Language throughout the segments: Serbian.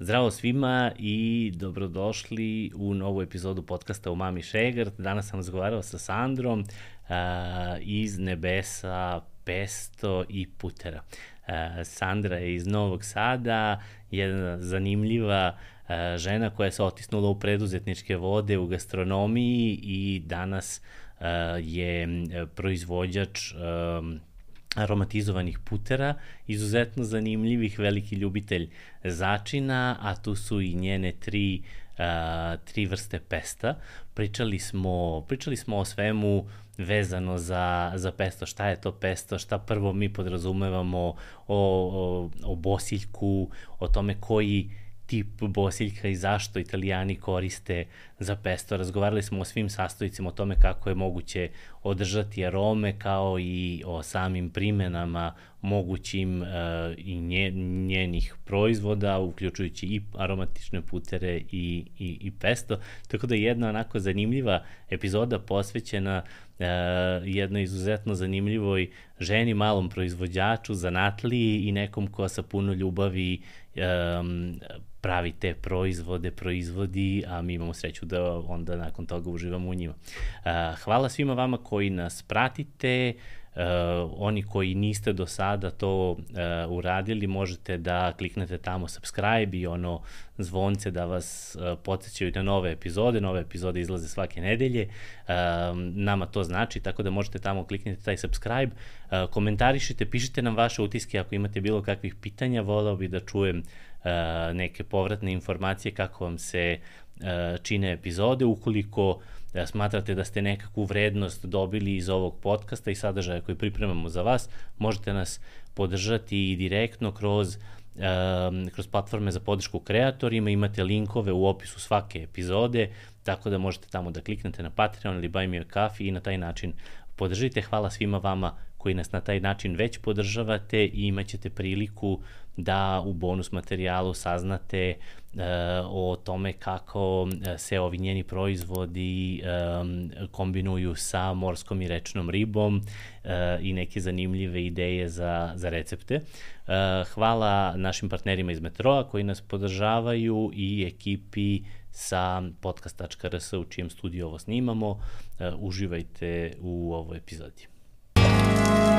Zdravo svima i dobrodošli u novu epizodu podcasta u Mami Šegrt. Danas sam razgovarao sa Sandrom uh, iz nebesa Pesto i Putera. Uh, Sandra je iz Novog Sada, jedna zanimljiva uh, žena koja se otisnula u preduzetničke vode u gastronomiji i danas uh, je proizvođač um, aromatizovanih putera, izuzetno zanimljivih, veliki ljubitelj začina, a tu su i njene tri, uh, tri vrste pesta. Pričali smo, pričali smo o svemu vezano za, za pesto, šta je to pesto, šta prvo mi podrazumevamo o, o, o bosiljku, o tome koji tip bosiljka i zašto italijani koriste uh, za pesto. Razgovarali smo o svim sastojcima, o tome kako je moguće održati arome kao i o samim primenama mogućim uh, i nje, njenih proizvoda, uključujući i aromatične putere i, i, i pesto. Tako da je jedna onako zanimljiva epizoda posvećena uh, jednoj izuzetno zanimljivoj ženi, malom proizvođaču, zanatliji i nekom ko sa puno ljubavi um, pravi te proizvode, proizvodi, a mi imamo sreću da onda nakon toga uživamo u njima. Hvala svima vama koji nas pratite, oni koji niste do sada to uradili, možete da kliknete tamo subscribe i ono zvonce da vas uh, podsjećaju na nove epizode. Nove epizode izlaze svake nedelje. Uh, nama to znači, tako da možete tamo kliknete taj subscribe. komentarišite, pišite nam vaše utiske ako imate bilo kakvih pitanja. voleo bih da čujem neke povratne informacije kako vam se E, čine epizode. Ukoliko da smatrate da ste nekakvu vrednost dobili iz ovog podcasta i sadržaja koji pripremamo za vas, možete nas podržati i direktno kroz e, kroz platforme za podršku kreatorima, imate linkove u opisu svake epizode, tako da možete tamo da kliknete na Patreon ili Buy Me a Coffee i na taj način podržite. Hvala svima vama koji nas na taj način već podržavate i imaćete priliku da u bonus materijalu saznate uh, E, o tome kako e, se ovi njeni proizvodi e, kombinuju sa morskom i rečnom ribom i neke zanimljive ideje za, za recepte. Hvala našim partnerima iz Metroa koji nas podržavaju i ekipi sa podcast.rs u čijem studiju ovo snimamo. Uživajte u ovoj epizodi. Thank you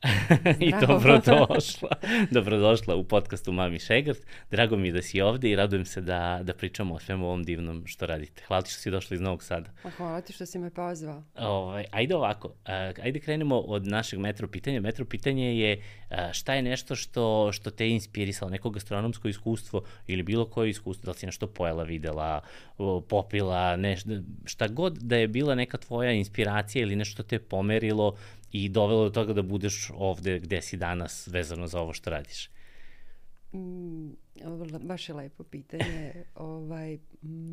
I dobrodošla. dobrodošla u podcastu Mami Šegrt. Drago mi je da si ovde i radujem se da, da pričamo o svemu ovom divnom što radite. Hvala ti što si došla iz Novog Sada. A pa hvala ti što si me pozvao. Ovaj, ajde ovako, ajde krenemo od našeg metro pitanja. Metro pitanje je šta je nešto što, što te je inspirisalo, neko gastronomsko iskustvo ili bilo koje iskustvo, da li si nešto pojela, videla, popila, nešto, šta god da je bila neka tvoja inspiracija ili nešto te pomerilo i dovelo do toga da budeš ovde gde si danas vezano za ovo što radiš? Mm, baš je lepo pitanje. ovaj,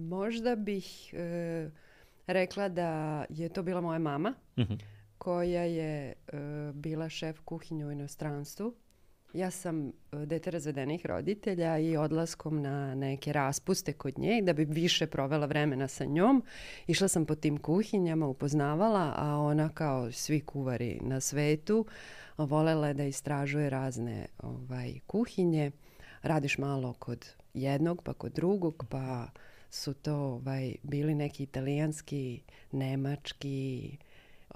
možda bih e, rekla da je to bila moja mama, mm -hmm. koja je e, bila šef kuhinje u inostranstvu Ja sam e, dete razvedenih roditelja i odlaskom na neke raspuste kod nje da bi više provela vremena sa njom. Išla sam po tim kuhinjama, upoznavala, a ona kao svi kuvari na svetu volela je da istražuje razne ovaj, kuhinje. Radiš malo kod jednog, pa kod drugog, pa su to ovaj, bili neki italijanski, nemački,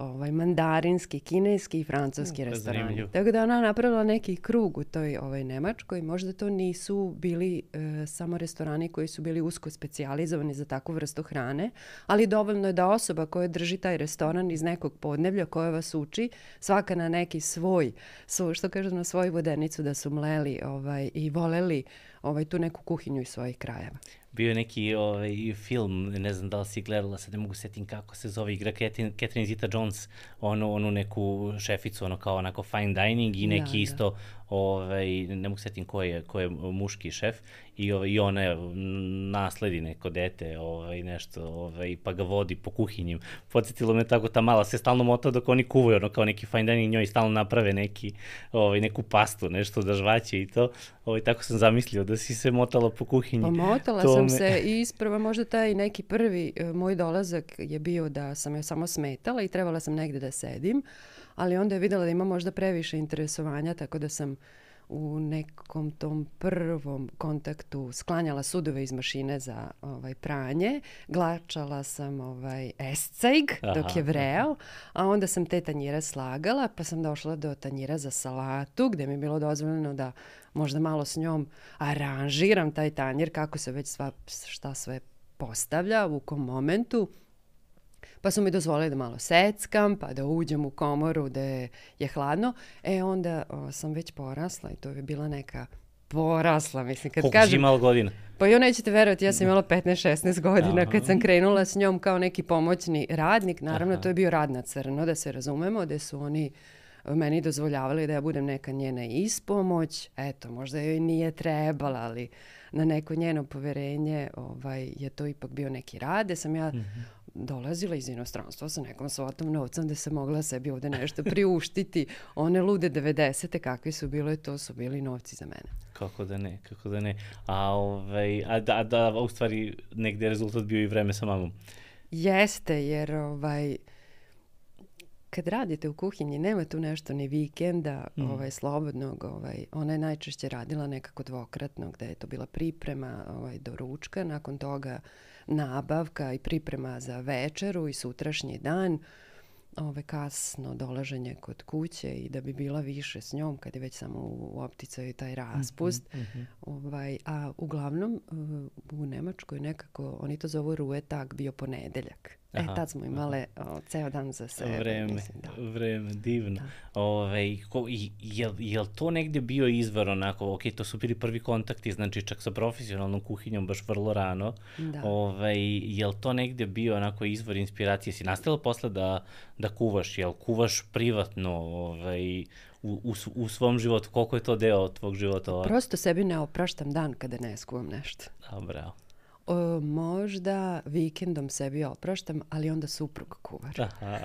ovaj, mandarinski, kineski i francuski mm, restorani. Zanimljiv. Tako da ona napravila neki krug u toj ovaj, Nemačkoj. Možda to nisu bili e, samo restorani koji su bili usko specijalizovani za takvu vrstu hrane, ali dovoljno je da osoba koja drži taj restoran iz nekog podneblja koja vas uči, svaka na neki svoj, svoj što kažem, na svoju vodenicu da su mleli ovaj, i voleli ovaj, tu neku kuhinju iz svojih krajeva. Bio je neki ovaj, film, ne znam da li si gledala, sad ne mogu setim kako se zove igra, Catherine, Catherine Zeta-Jones, onu, onu neku šeficu, ono kao onako fine dining i da, neki da, isto da ovaj, ne mogu setim ko je, ko je muški šef, i, ovaj, i ona je nasledi neko dete, ovaj, nešto, ovaj, pa ga vodi po kuhinjim. Podsjetilo me tako ta mala se stalno mota dok oni kuvaju, ono kao neki fine dining, njoj stalno naprave neki, ovaj, neku pastu, nešto da žvaće i to. Ovaj, tako sam zamislio da si se motala po kuhinji. Pa motala to sam me... se i isprva možda taj neki prvi eh, moj dolazak je bio da sam joj samo smetala i trebala sam negde da sedim ali onda je videla da ima možda previše interesovanja, tako da sam u nekom tom prvom kontaktu sklanjala sudove iz mašine za ovaj pranje, glačala sam ovaj escajg dok je vreo, a onda sam te tanjire slagala, pa sam došla do tanjira za salatu, gde mi je bilo dozvoljeno da možda malo s njom aranžiram taj tanjir kako se već sva šta sve postavlja u kom momentu pa su mi dozvolili da malo seckam, pa da uđem u komoru da je, je hladno. E onda o, sam već porasla i to je bila neka porasla, mislim, kad Koliko kažem... Koliko imala godina? Pa joj nećete verovati, ja sam da. imala 15-16 godina Aha. kad sam krenula s njom kao neki pomoćni radnik. Naravno, Aha. to je bio rad na crno, da se razumemo, da su oni meni dozvoljavali da ja budem neka njena ispomoć. Eto, možda joj nije trebala, ali na neko njeno poverenje ovaj, je to ipak bio neki rad, da sam ja mm -hmm dolazila iz inostranstva sa nekom svotom novcem da se mogla sebi ovde nešto priuštiti. One lude 90. te kakvi su bile, to su bili novci za mene. Kako da ne, kako da ne. A, ovaj, a, da, a da, u stvari negde je rezultat bio i vreme sa mamom. Jeste, jer ovaj, uh, kad radite u kuhinji, nema tu nešto ni vikenda, mm. ovaj, slobodnog, ovaj, ona je najčešće radila nekako dvokratno, gde je to bila priprema ovaj, do ručka, nakon toga nabavka i priprema za večeru i sutrašnji dan, ovaj, kasno dolaženje kod kuće i da bi bila više s njom kad je već samo u, u opticaju taj raspust. Mm -hmm. ovaj, a uglavnom u Nemačkoj nekako, oni to zovu ruetag bio ponedeljak. E, Aha. E, tad smo imale o, ceo dan za sebe. Vreme, mislim, da. vreme, divno. Da. Ove, ovaj, ko, jel, jel to negde bio izvor onako, ok, to su bili prvi kontakti, znači čak sa profesionalnom kuhinjom baš vrlo rano. Da. Ove, ovaj, jel to negde bio onako izvor inspiracije? Si nastala posle da, da kuvaš, jel kuvaš privatno ovaj, u, u, u svom životu? Koliko je to deo tvog života? Prosto sebi ne opraštam dan kada ne skuvam nešto. Da, bravo o, e, možda vikendom sebi opraštam, ali onda suprug kuvar. Aha,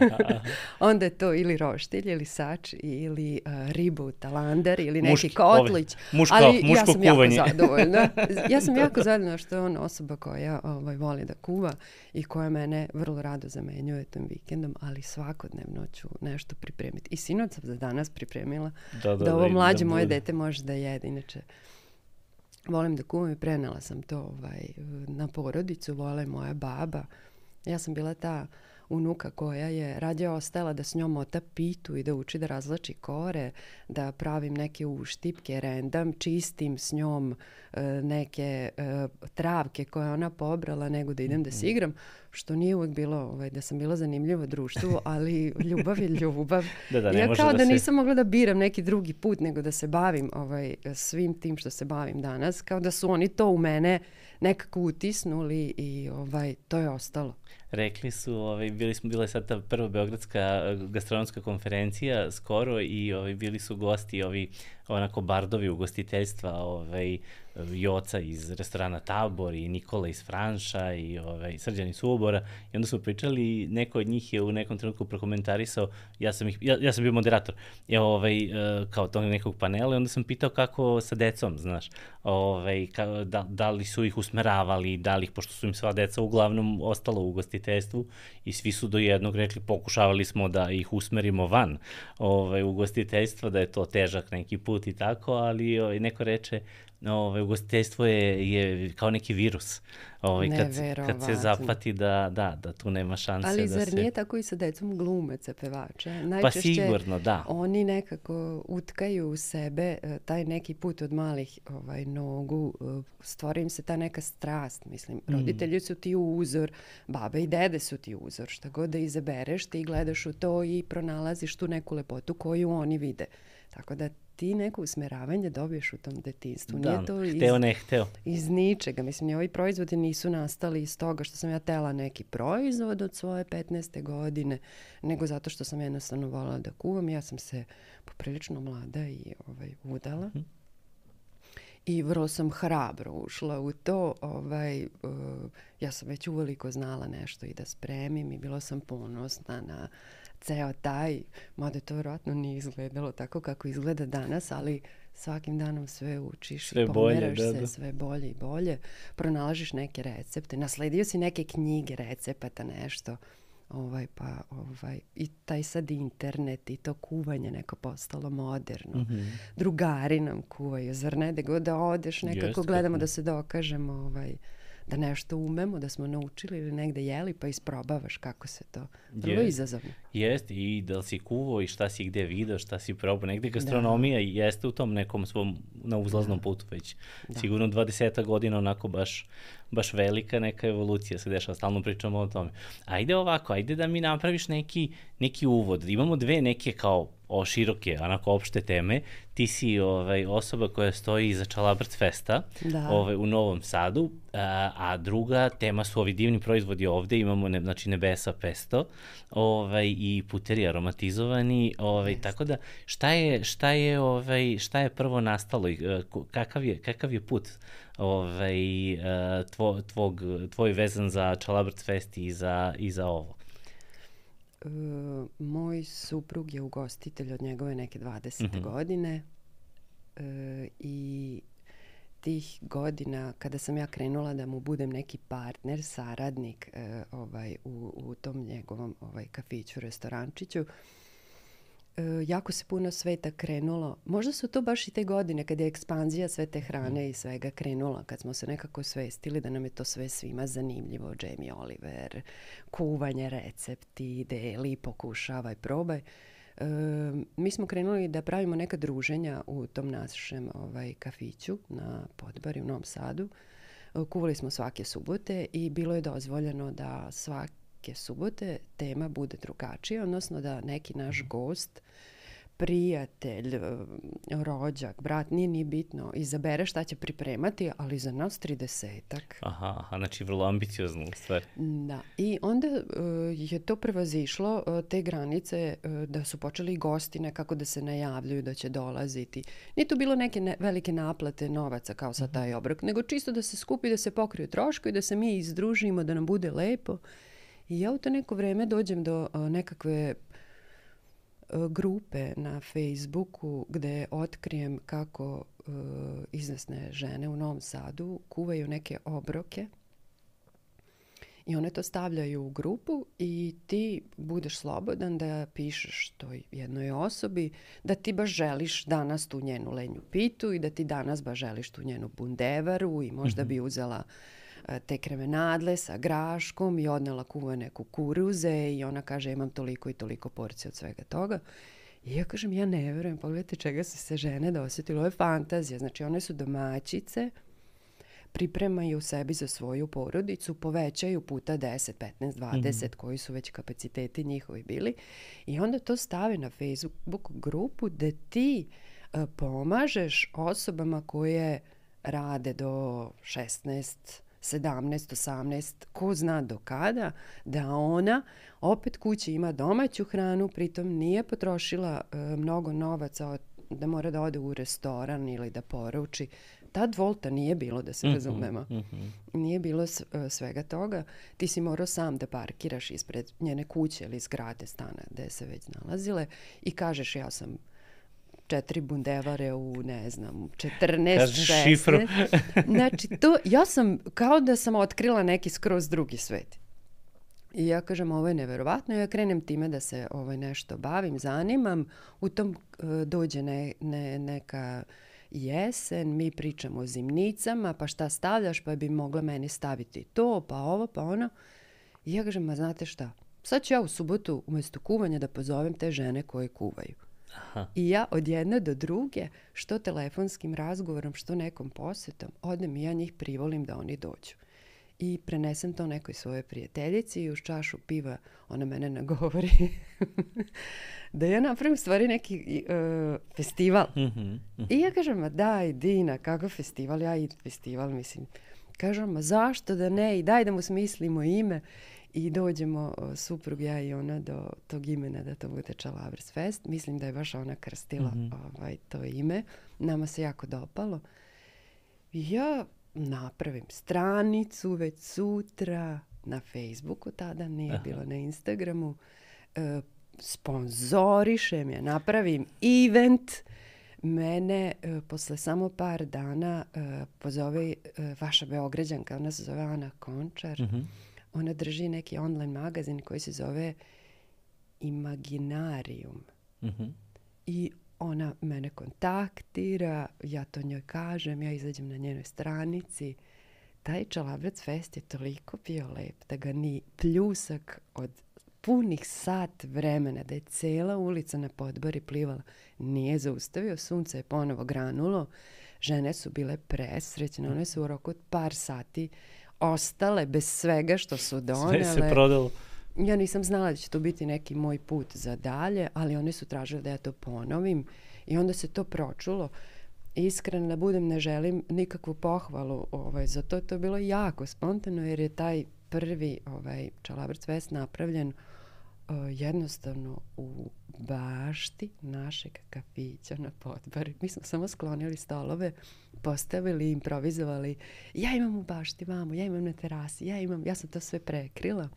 onda je to ili roštilj, ili sač, ili uh, ribu talander, ili neki Muški, kotlić. Ovaj, muško, ali muško ja sam kuvanje. jako zadovoljna. Ja sam jako zadovoljna što je on osoba koja ovaj, voli da kuva i koja mene vrlo rado zamenjuje tom vikendom, ali svakodnevno ću nešto pripremiti. I sinoć sam za danas pripremila da, da, da, da ovo da, mlađe da moje dete može da jede. Inače, volim da kuvam i prenela sam to ovaj, na porodicu, vole moja baba. Ja sam bila ta unuka koja je rađe ostala da s njom ota pitu i da uči da razlači kore, da pravim neke uštipke, rendam, čistim s njom e, neke e, travke koje ona pobrala nego da idem da se mhm. igram, što nije uvek bilo ovaj, da sam bila zanimljivo društvu, ali ljubav je ljubav. da, da, ne ja kao da, da se... nisam mogla da biram neki drugi put nego da se bavim ovaj, svim tim što se bavim danas, kao da su oni to u mene nekako utisnuli i ovaj, to je ostalo. Rekli su, ovaj, bili smo, bila je sad ta prva Beogradska eh, gastronomska konferencija skoro i ovaj, bili su gosti ovi onako bardovi ugostiteljstva, ovaj, Joca iz restorana Tabor i Nikola iz Franša i ovaj, Srđan iz Subora i onda smo pričali i neko od njih je u nekom trenutku prokomentarisao, ja sam, ih, ja, ja sam bio moderator, je, ovaj, eh, kao tog nekog panela i onda sam pitao kako sa decom, znaš, ovaj, ka, da, da li su ih usmeravali, da li ih, pošto su im sva deca uglavnom ostalo u gostiteljstvu i svi su do jednog rekli pokušavali smo da ih usmerimo van ovaj, u gostiteljstvo, da je to težak neki put put i tako, ali ovaj, neko reče ovaj, ugostiteljstvo je, je kao neki virus. Ovaj, kad, kad se zapati da, da, da tu nema šanse. da se Ali zar nije tako i sa decom glumaca pevača? Pa Najčešće pa sigurno, da. Oni nekako utkaju u sebe e, taj neki put od malih ovaj, nogu, e, stvori im se ta neka strast, mislim. Mm. Roditelji su ti uzor, baba i dede su ti uzor, šta god da izabereš, ti gledaš u to i pronalaziš tu neku lepotu koju oni vide. Tako da ti neko usmeravanje dobiješ u tom detinstvu. Da, Nije to iz, hteo ne hteo. Iz ničega. Mislim, ni ovi proizvodi nisu nastali iz toga što sam ja tela neki proizvod od svoje 15. godine, nego zato što sam jednostavno volala da kuvam. Ja sam se poprilično mlada i ovaj, udala. Mhm. I vrlo sam hrabro ušla u to. Ovaj, uh, ja sam već uveliko znala nešto i da spremim i bila sam ponosna na ceo taj, mada to vjerojatno nije izgledalo tako kako izgleda danas, ali svakim danom sve učiš sve i pomeraš bolje, da, se da. sve bolje i bolje, pronalažiš neke recepte, nasledio si neke knjige recepata, nešto. Ovaj, pa, ovaj, I taj sad internet i to kuvanje neko postalo moderno. Mm -hmm. Drugari nam kuvaju, zar ne? Da god da odeš nekako, Jest, gledamo kako. Da. da se dokažemo ovaj, da nešto umemo, da smo naučili ili negde jeli, pa isprobavaš kako se to. Vrlo yes. izazovno. Jeste, i da li si kuvao i šta si gde video, šta si probao, negde da. gastronomija da. jeste u tom nekom svom, na uzlaznom da. putu već. Da. Sigurno 20 godina onako baš, baš velika neka evolucija se dešava, stalno pričamo o tome. Ajde ovako, ajde da mi napraviš neki, neki uvod. Imamo dve neke kao o široke, onako opšte teme. Ti si ovaj, osoba koja stoji iza Čalabrt Festa da. ovaj, u Novom Sadu, a, a druga tema su ovi divni proizvodi ovde, imamo ne, znači Nebesa Pesto ovaj, i puteri aromatizovani, ovaj, yes. tako da šta je, šta, je, ovaj, šta je prvo nastalo i e, kakav je, kakav je put ovaj, e, tvo, tvog, tvoj vezan za Čalabrt Fest i za, i za ovo? E, moj suprug je ugostitelj od njegove neke 20. Mm -hmm. godine e, i tih godina kada sam ja krenula da mu budem neki partner, saradnik e, ovaj, u, u tom njegovom ovaj, kafiću, restorančiću, e, jako se puno sveta krenulo. Možda su to baš i te godine kada je ekspanzija sve te hrane mm. i svega krenula, kad smo se nekako svestili da nam je to sve svima zanimljivo. Jamie Oliver, kuvanje, recepti, deli, pokušavaj, probaj. Uh, mi smo krenuli da pravimo neka druženja u tom našem ovaj, kafiću na Podbari u Novom Sadu. E, kuvali smo svake subote i bilo je dozvoljeno da svake subote tema bude drugačija, odnosno da neki naš mhm. gost prijatelj, eh, rođak, brat, nije ni bitno, izabere šta će pripremati, ali za nas 30-ak. Aha, aha, znači vrlo ambiciozno u stvari. Da, i onda uh, je to prevazišlo uh, te granice uh, da su počeli gosti nekako da se najavljuju da će dolaziti. Nije to bilo neke ne velike naplate novaca kao sa taj mhm. obrok, nego čisto da se skupi, da se pokriju troško i da se mi izdružimo, da nam bude lepo. I ja u to neko vreme dođem do uh, nekakve Eh, grupe na Facebooku gde otkrijem kako e, izvesne žene u Novom Sadu kuvaju neke obroke i one to stavljaju u grupu i ti budeš slobodan da pišeš toj jednoj osobi da ti baš želiš danas tu njenu lenju pitu i da ti danas baš želiš tu njenu bundevaru i možda mm -hmm. bi uzela uh, E, te kremenadle sa graškom i odnela kuvane kukuruze i ona kaže imam toliko i toliko porcije od svega toga. I ja kažem, ja ne verujem, pogledajte čega su se žene da osetile. Ovo je fantazija, znači one su domaćice, pripremaju sebi za svoju porodicu, povećaju puta 10, 15, 20, mm. koji su već kapaciteti njihovi bili i onda to stave na Facebook grupu da ti uh, pomažeš osobama koje rade do 16 17, 18, ko zna do kada, da ona opet kući ima domaću hranu, pritom nije potrošila e, mnogo novaca od da mora da ode u restoran ili da poruči. Tad Volta nije bilo, da se mhm, razumemo. Mm -hmm. Nije bilo e, svega toga. Ti si morao sam da parkiraš ispred njene kuće ili zgrade stana gde se već nalazile i kažeš ja sam uh, četiri bundevare u, ne znam, 14, Kažeš 16. šifru. znači, to, ja sam, kao da sam otkrila neki skroz drugi svet. I ja kažem, ovo je neverovatno, ja krenem time da se ovaj nešto bavim, zanimam, u tom eh, dođe ne, ne, neka jesen, mi pričamo o zimnicama, pa šta stavljaš, pa bi mogla meni staviti to, pa ovo, pa ono. I ja kažem, ma znate šta, sad ću ja u subotu umesto kuvanja da pozovem te žene koje kuvaju. I ja od jedne do druge, što telefonskim razgovorom, što nekom posetom, odem i ja njih privolim da oni dođu. I prenesem to nekoj svoje prijateljici i uz čašu piva ona mene nagovori da ja napravim stvari neki uh, festival. Mm -hmm, I ja kažem, ma daj Dina, kako festival, ja i festival mislim. Kažem, ma zašto da ne i daj da mu smislimo ime i dođemo suprug ja i ona do tog imena da to bude Čalavers Fest. Mislim da je baš ona krstila mm -hmm. ovaj, to ime. Nama se jako dopalo. Ja napravim stranicu već sutra na Facebooku tada, nije Aha. bilo na Instagramu. E, sponzorišem je, napravim event. Mene e, posle samo par dana e, pozove e, vaša Beograđanka, ona se zove Ana Končar. Mm -hmm ona drži neki online magazin koji se zove Imaginarium. Mm -hmm. I ona mene kontaktira, ja to njoj kažem, ja izađem na njenoj stranici. Taj Čalabrac Fest je toliko bio lep da ga ni pljusak od punih sat vremena da je cela ulica na podbori plivala nije zaustavio, sunce je ponovo granulo, žene su bile presrećne, one su u roku od par sati ostale bez svega što su donele. Sve se prodalo. Ja nisam znala da će to biti neki moj put za dalje, ali one su tražile da ja to ponovim i onda se to pročulo. Iskreno da budem, ne želim nikakvu pohvalu ovaj, za to. To je bilo jako spontano jer je taj prvi ovaj, Čalabrac Fest napravljen E, jednostavno u bašti našeg kafića na podbari. Mi smo samo sklonili stolove, postavili, improvizovali. Ja imam u bašti mamu, ja imam na terasi, ja imam, ja sam to sve prekrila.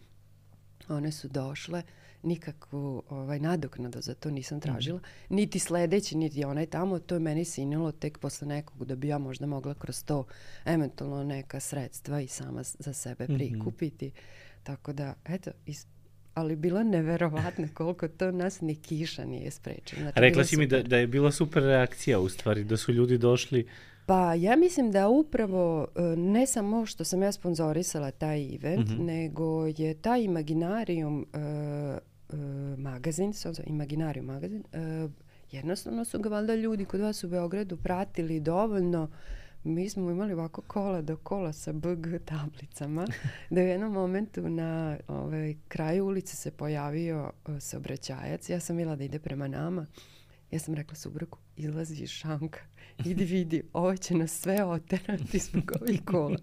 One su došle, nikakvu ovaj, nadoknadu za to nisam mhm. tražila. Niti sledeći, niti onaj tamo, to je meni sinilo tek posle nekog da bi ja možda mogla kroz to eventualno neka sredstva i sama za sebe mhm. prikupiti. Mm -hmm. Tako da, eto, iz, ali bila neverovatno koliko to nas ni kiša nije sprečila. Znači, Rekla si mi da, da je bila super reakcija u stvari, da su ljudi došli Pa ja mislim da upravo e, ne samo što sam ja sponzorisala taj event, mm -hmm. nego je taj imaginarium uh, uh, magazin, imaginarium magazin, uh, jednostavno su ga valjda ljudi kod vas u Beogradu pratili dovoljno uh, mi smo imali ovako kola do kola sa BG tablicama, da je u jednom momentu na ovaj, kraju ulice se pojavio e, saobraćajac. Ja sam mila da ide prema nama. Ja sam rekla subroku, izlazi šanka, idi vidi, ovo će nas sve oterati zbog ovih kola.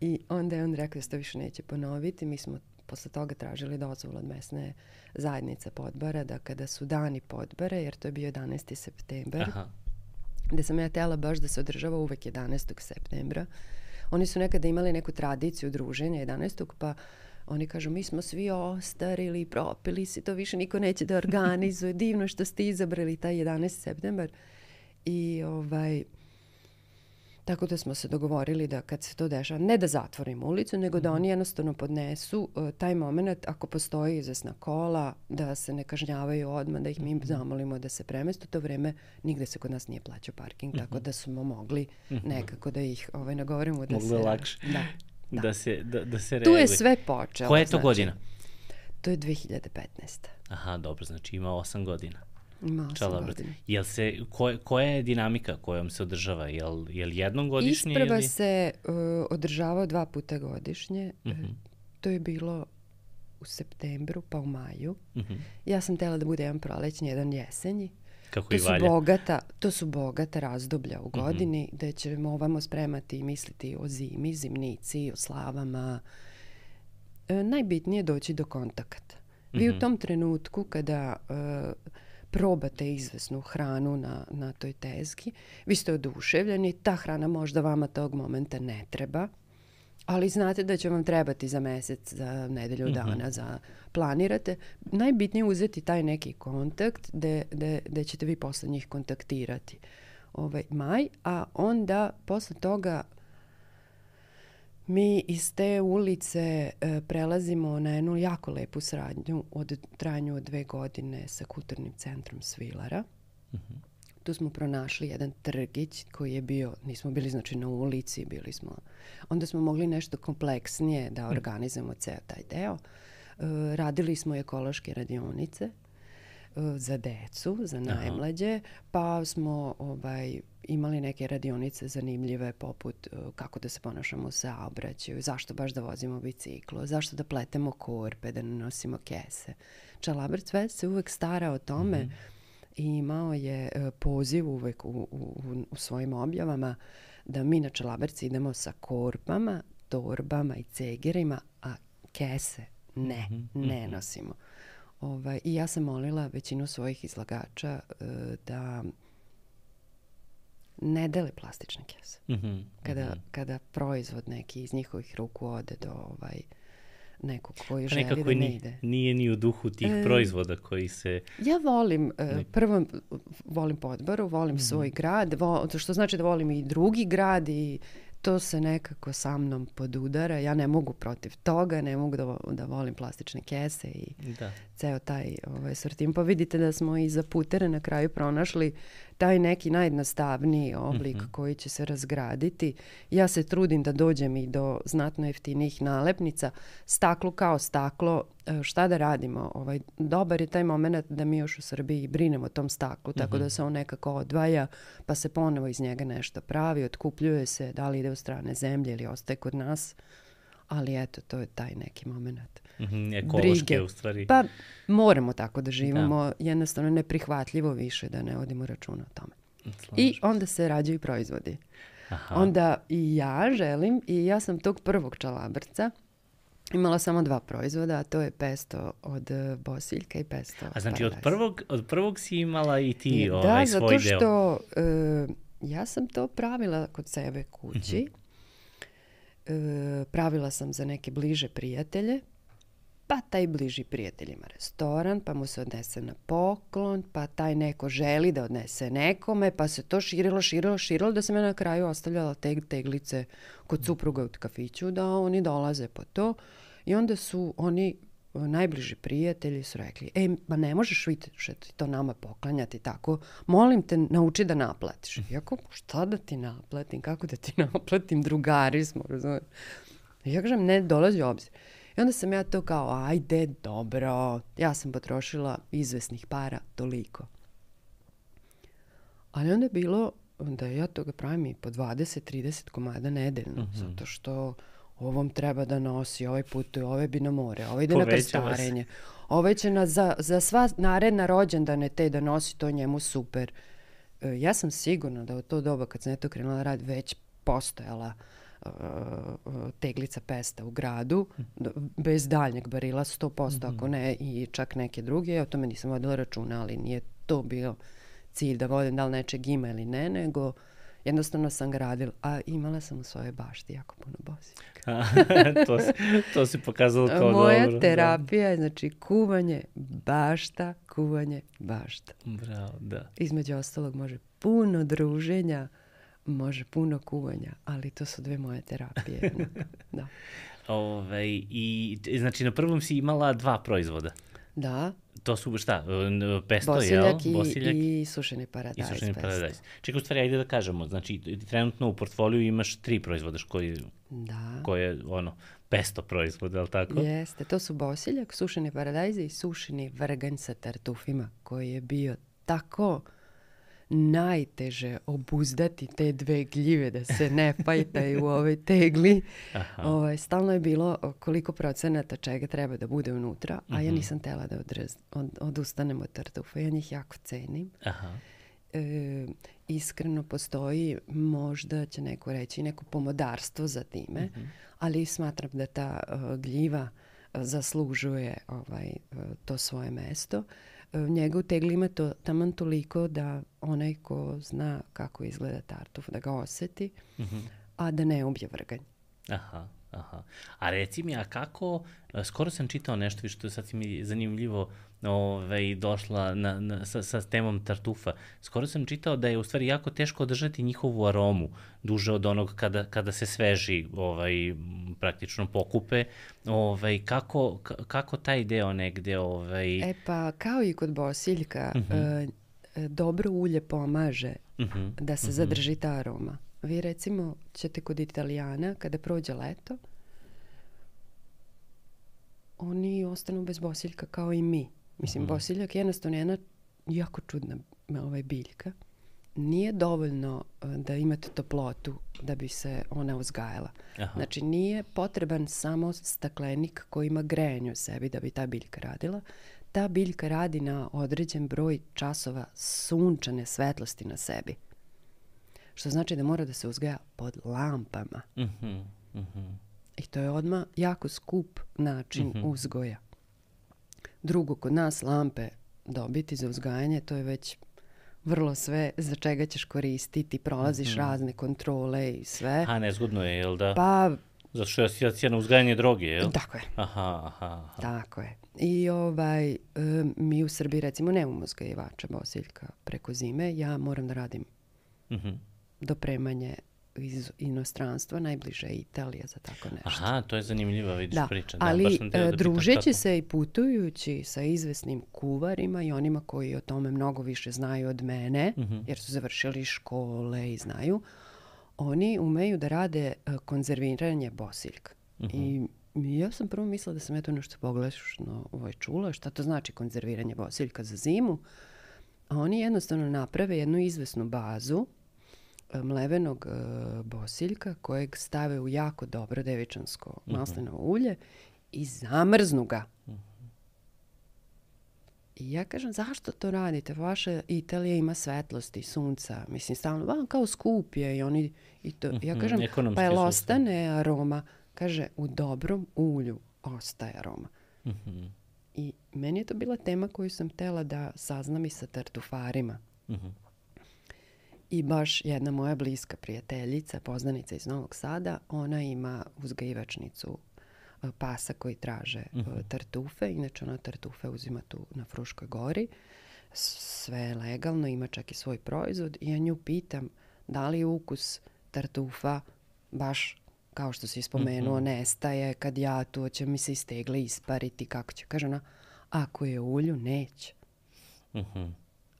I onda je on rekao da se to više neće ponoviti. Mi smo posle toga tražili dozvolu od mesne zajednice Podbara da kada su dani podbare, jer to je bio 11. september, Aha gde sam ja tela baš da se održava uvek 11. septembra. Oni su nekada imali neku tradiciju druženja 11. pa oni kažu mi smo svi ostarili, propili se, to više niko neće da organizuje, divno što ste izabrali taj 11. septembar. I ovaj, Tako da smo se dogovorili da kad se to dešava, ne da zatvorimo ulicu, nego da mhm. oni jednostavno podnesu uh, taj moment, ako postoji izvesna kola, da se ne kažnjavaju odmah, da ih mi mhm. zamolimo da se premestu. To vreme nigde se kod nas nije plaćao parking, tako mhm. da smo mogli nekako da ih ovaj, nagovorimo. Da Mogli se, lakše. Da, da. da, se, da, da se reaguje. Tu je sve počelo. Koja je to znači, godina? To je 2015. Aha, dobro, znači ima 8 godina. Imala sam godinu. Jel se, ko, koja je dinamika kojom se održava? Jel, jel jednom godišnje? Isprva ili? se uh, održavao dva puta godišnje. Uh e, mhm. -huh. To je bilo u septembru pa u maju. Uh mhm. -huh. Ja sam tela da bude jedan prolećni, jedan jesenji. Kako to i valja. Su bogata, to su bogata razdoblja u mhm. godini uh -huh. gde ćemo ovamo spremati i misliti o zimi, zimnici, o slavama. E, najbitnije je doći do kontakata. Vi uh -huh. u tom trenutku kada... E, probate izvesnu hranu na, na toj tezgi, vi ste oduševljeni, ta hrana možda vama tog momenta ne treba, ali znate da će vam trebati za mesec, za nedelju mm -hmm. dana, za planirate. Najbitnije je uzeti taj neki kontakt gde, gde, gde ćete vi posle njih kontaktirati ovaj maj, a onda posle toga mi iz te ulice e, prelazimo na jednu jako lepu sradnju od trajanju od dve godine sa kulturnim centrom Svilara. Uh mhm. -huh. Tu smo pronašli jedan trgić koji je bio, nismo bili znači na ulici, bili smo, onda smo mogli nešto kompleksnije da mhm. organizujemo ceo taj deo. E, radili smo ekološke radionice E, za decu, za najmlađe, Aha. pa smo ovaj, imali neke radionice zanimljive poput uh, kako da se ponašamo u saobraćaju, zašto baš da vozimo biciklo, zašto da pletemo korpe, da ne nosimo kese. Čalabert Cvet se uvek stara o tome mm -hmm. i imao je uh, poziv uvek u, u, u svojim objavama da mi na Čalaberci idemo sa korpama, torbama i cegerima, a kese ne, mm -hmm. ne mhm. nosimo. Mm Ovaj, I ja sam molila većinu svojih izlagača uh, da ne dele plastične kese. Mm -hmm. kada, mm -hmm. kada proizvod neki iz njihovih ruku ode do ovaj, nekog koji pa želi da ne ni, ide. Nije ni u duhu tih e, proizvoda koji se... Ja volim, e, ne... prvo volim Podbaru, volim mm -hmm. svoj grad, vo, što znači da volim i drugi grad i to se nekako sa mnom podudara. Ja ne mogu protiv toga, ne mogu da, da volim plastične kese i da. ceo taj ovaj, sortim. Pa vidite da smo i za putere na kraju pronašli taj neki najjednostavniji oblik mm -hmm. koji će se razgraditi. Ja se trudim da dođem i do znatno jeftinijih nalepnica. Staklo kao staklo, e, šta da radimo? Ovaj, dobar je taj moment da mi još u Srbiji brinemo o tom staklu, tako mm -hmm. da mhm. se on nekako odvaja, pa se ponovo iz njega nešto pravi, otkupljuje se, da li ide u strane zemlje ili ostaje kod nas. Uh, ali eto, to je taj neki moment. Mm -hmm, ekološke Brige. u stvari. Pa moramo tako da živimo, da. jednostavno neprihvatljivo više da ne odimo računa o tome. Slažem. I onda se rađaju proizvodi. Aha. Onda i ja želim, i ja sam tog prvog čalabrca, Imala samo dva proizvoda, a to je pesto od e, bosiljka i pesto od A znači od prvog, od prvog si imala i ti I, da, ovaj da, svoj deo? Da, zato što deo. ja sam to pravila kod sebe kući. Mm -hmm. E, pravila sam za neke bliže prijatelje, pa taj bliži prijatelj ima restoran, pa mu se odnese na poklon, pa taj neko želi da odnese nekome, pa se to širilo, širilo, širilo, da sam ja na kraju ostavljala teg, teglice kod supruga u kafiću, da oni dolaze po to. I onda su oni E, najbliži prijatelji su rekli, ej, ma ne možeš vidjeti ti to nama poklanjati tako, molim te, nauči da naplatiš. Iako, pa šta da ti naplatim, kako da ti naplatim, drugari smo, razumiješ. Ja kažem, ne, dolazi u obzir. I onda sam ja to kao, ajde, dobro, ja sam potrošila izvesnih para toliko. Ali onda je bilo da ja toga pravim i po 20-30 komada nedeljno, mm -hmm. zato što ovom treba da nosi, ovaj putuje, ovaj bi na more, ovaj ide Povećava na krstarenje. Ovaj će na, za, za sva naredna rođendane te da nosi, to njemu super. E, ja sam sigurna da u to doba kad sam eto krenula rad već postojala e, e, teglica pesta u gradu, mhm. bez daljnjeg barila 100%, mm -hmm. ako mhm. ne i čak neke druge, o tome nisam vodila računa, ali nije to bio cilj da vodim da li nečeg ima ili ne, nego uh, jednostavno sam gradila, A imala sam u svojoj bašti jako puno bosika. to, si, to si pokazalo kao Moja dobro. Moja da. terapija je znači kuvanje bašta, kuvanje bašta. Bravo, da. Između ostalog može puno druženja, može puno kuvanja, ali to su dve moje terapije. da. Ove, ovaj, i, znači, na prvom si imala dva proizvoda. Da, To su šta? Da, e, pesto, Bosiljak jel? I, Bosiljak i sušeni paradajz. I sušeni paradajz. Čekaj, u stvari, ajde da kažemo. Znači, trenutno u portfoliju imaš tri proizvoda koji, da. koje, ono, pesto proizvoda, je li tako? Jeste, to su bosiljak, sušeni paradajze i sušeni vrganj sa tartufima, koji je bio tako najteže obuzdati te dve gljive da se ne fajtaju u ovoj tegli. Aha. Ovaj, stalno je bilo koliko procenata čega treba da bude unutra, a ja mhm. nisam tela da odrez, od, odustanem od tartufa. Ja njih jako cenim. Aha. E, iskreno postoji, možda će neko reći, neko pomodarstvo za time, mm ali smatram da ta uh, gljiva e, zaslužuje ovaj, uh, to svoje mesto. Uh, E, njega u tegli ima to, taman toliko da onaj ko zna kako izgleda tartuf, da ga oseti, mm -hmm. a da ne ubije vrganj. Aha, aha. A reci mi, a kako, e, skoro sam čitao nešto, što sad mi zanimljivo ovaj, došla na, na, sa, sa temom tartufa. Skoro sam čitao da je u stvari jako teško održati njihovu aromu duže od onog kada, kada se sveži ovaj, praktično pokupe. Ovaj, kako, kako taj deo negde... Ovaj... E pa, kao i kod bosiljka, uh mhm. eh, -huh. dobro ulje pomaže uh mhm, -huh. da se uh mhm. -huh. zadrži ta aroma. Vi recimo ćete kod Italijana, kada prođe leto, oni ostanu bez bosiljka kao i mi. Mislim, mm. bosiljak je jednostavno jedna jako čudna ovaj, biljka. Nije dovoljno e, da imate toplotu da bi se ona uzgajala. Aha. Znači, nije potreban samo staklenik koji ima grejanje u sebi da bi ta biljka radila. Ta biljka radi na određen broj časova sunčane svetlosti na sebi. Što znači da mora da se uzgaja pod lampama. Mhm. Mm mhm. Mm I to je odma jako skup način mm -hmm. uzgoja drugo kod nas lampe dobiti za uzgajanje, to je već vrlo sve za čega ćeš koristiti, prolaziš mm -hmm. razne kontrole i sve. A nezgodno je, jel da? Pa... Zato što je asocijacija na uzgajanje droge, jel? Tako je. Aha, aha, aha. Tako je. I ovaj, e, mi u Srbiji recimo nemamo uzgajivača bosiljka preko zime, ja moram da radim mm -hmm. dopremanje iz inostranstva, najbliže je Italija za tako nešto. Aha, to je zanimljiva vidiš da, priča. Da, ali baš e, da družeći se i putujući sa izvesnim kuvarima i onima koji o tome mnogo više znaju od mene, mm -hmm. jer su završili škole i znaju, oni umeju da rade e, konzerviranje bosiljka. Mm -hmm. I ja sam prvo mislila da sam eto nešto pogrešno ovaj, čula, šta to znači konzerviranje bosiljka za zimu, a oni jednostavno naprave jednu izvesnu bazu mlevenog uh, bosiljka kojeg stave u jako dobro devičansko mm maslinovo ulje i zamrznu ga. I ja kažem, zašto to radite? Vaša Italija ima svetlosti, sunca, mislim, stalno, van kao skup je i oni, i to. ja mhm, kažem, pa je ostane aroma. Kaže, u dobrom ulju ostaje aroma. Mhm. I meni je to bila tema koju sam htela da saznam i sa tartufarima. Mhm I baš jedna moja bliska prijateljica, poznanica iz Novog Sada, ona ima uzgajivačnicu e, pasa koji traže uh e, mhm. -huh. tartufe. Inače ona tartufe uzima tu na Fruškoj gori. Sve je legalno, ima čak i svoj proizvod. I ja nju pitam da li ukus tartufa baš kao što si spomenuo, mm -hmm. nestaje, kad ja to će mi se istegle ispariti, kako će. Kaže ona, ako je ulju, neće. Mm -hmm.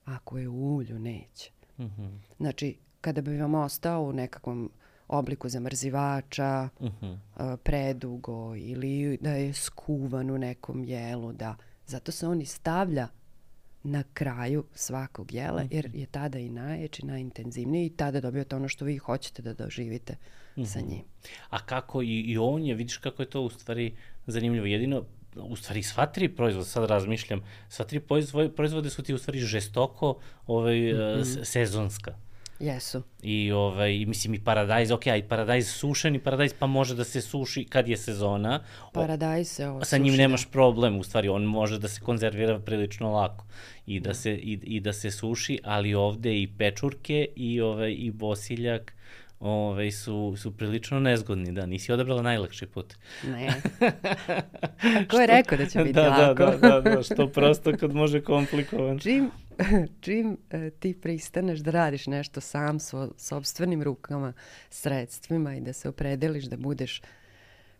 Ako je ulju, neće. Mm Znači, kada bi vam ostao u nekakvom obliku zamrzivača, uh mm-hmm. eh, -huh. predugo ili da je skuvan u nekom jelu. Da. Zato se on i stavlja na kraju svakog jela, jer mm-hmm. je tada i najjači, najintenzivniji i tada dobijate ono što vi hoćete da doživite uh -huh. sa njim. A kako i, i on je, vidiš kako je to u stvari zanimljivo. Jedino u stvari sva tri proizvoda, sad razmišljam, sva tri proizvode su ti u stvari žestoko ovaj, mm -hmm. sezonska. Jesu. I ovaj, mislim i paradajz, ok, aj paradajz sušen i paradajz pa može da se suši kad je sezona. Paradajz se ovo Sa njim nemaš problem, u stvari on može da se konzervira prilično lako i da, da se, i, i da se suši, ali ovde i pečurke i, ovaj, i bosiljak, ove, su, su prilično nezgodni, da, nisi odabrala najlakši put. Ne. Ko je rekao da će biti da, da lako? Da, da, da, da, što prosto kad može komplikovan. Čim, čim e, ti pristaneš da radiš nešto sam svo, sobstvenim rukama, sredstvima i da se opredeliš da budeš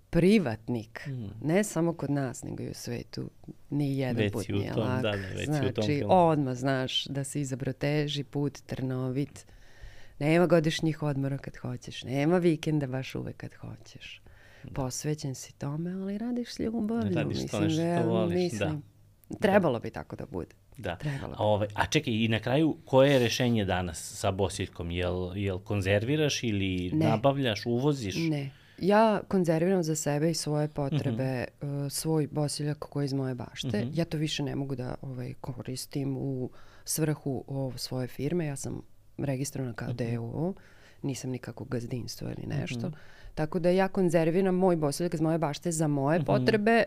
privatnik, mm. ne samo kod nas, nego i u svetu, ni jedan već put nije tom, da, lak. Da, da, već znači, u tom znači, filmu. odmah znaš da se izabroteži put, trnovit, mm Nema godišnjih odmora kad hoćeš, nema vikenda baš uvek kad hoćeš. Da. Posvećen si tome, ali radiš s ljubavlju. Radiš mislim, to nešto realno, da, voliš, da. mislim. da. Trebalo bi tako da bude. Da. Trebalo. A, ove, ovaj, a čekaj, i na kraju, koje je rešenje danas sa bosiljkom? Jel, jel konzerviraš ili ne. nabavljaš, uvoziš? Ne. Ja konzerviram za sebe i svoje potrebe mm -hmm. uh, svoj bosiljak koji je iz moje bašte. Mm -hmm. Ja to više ne mogu da ovaj, koristim u svrhu o, svoje firme. Ja sam registrovana kao mhm. DOO, nisam nikako gazdinstvo ili mhm. nešto. Mm -hmm. Tako da ja konzerviram moj posedak iz moje bašte za moje mm -hmm. potrebe,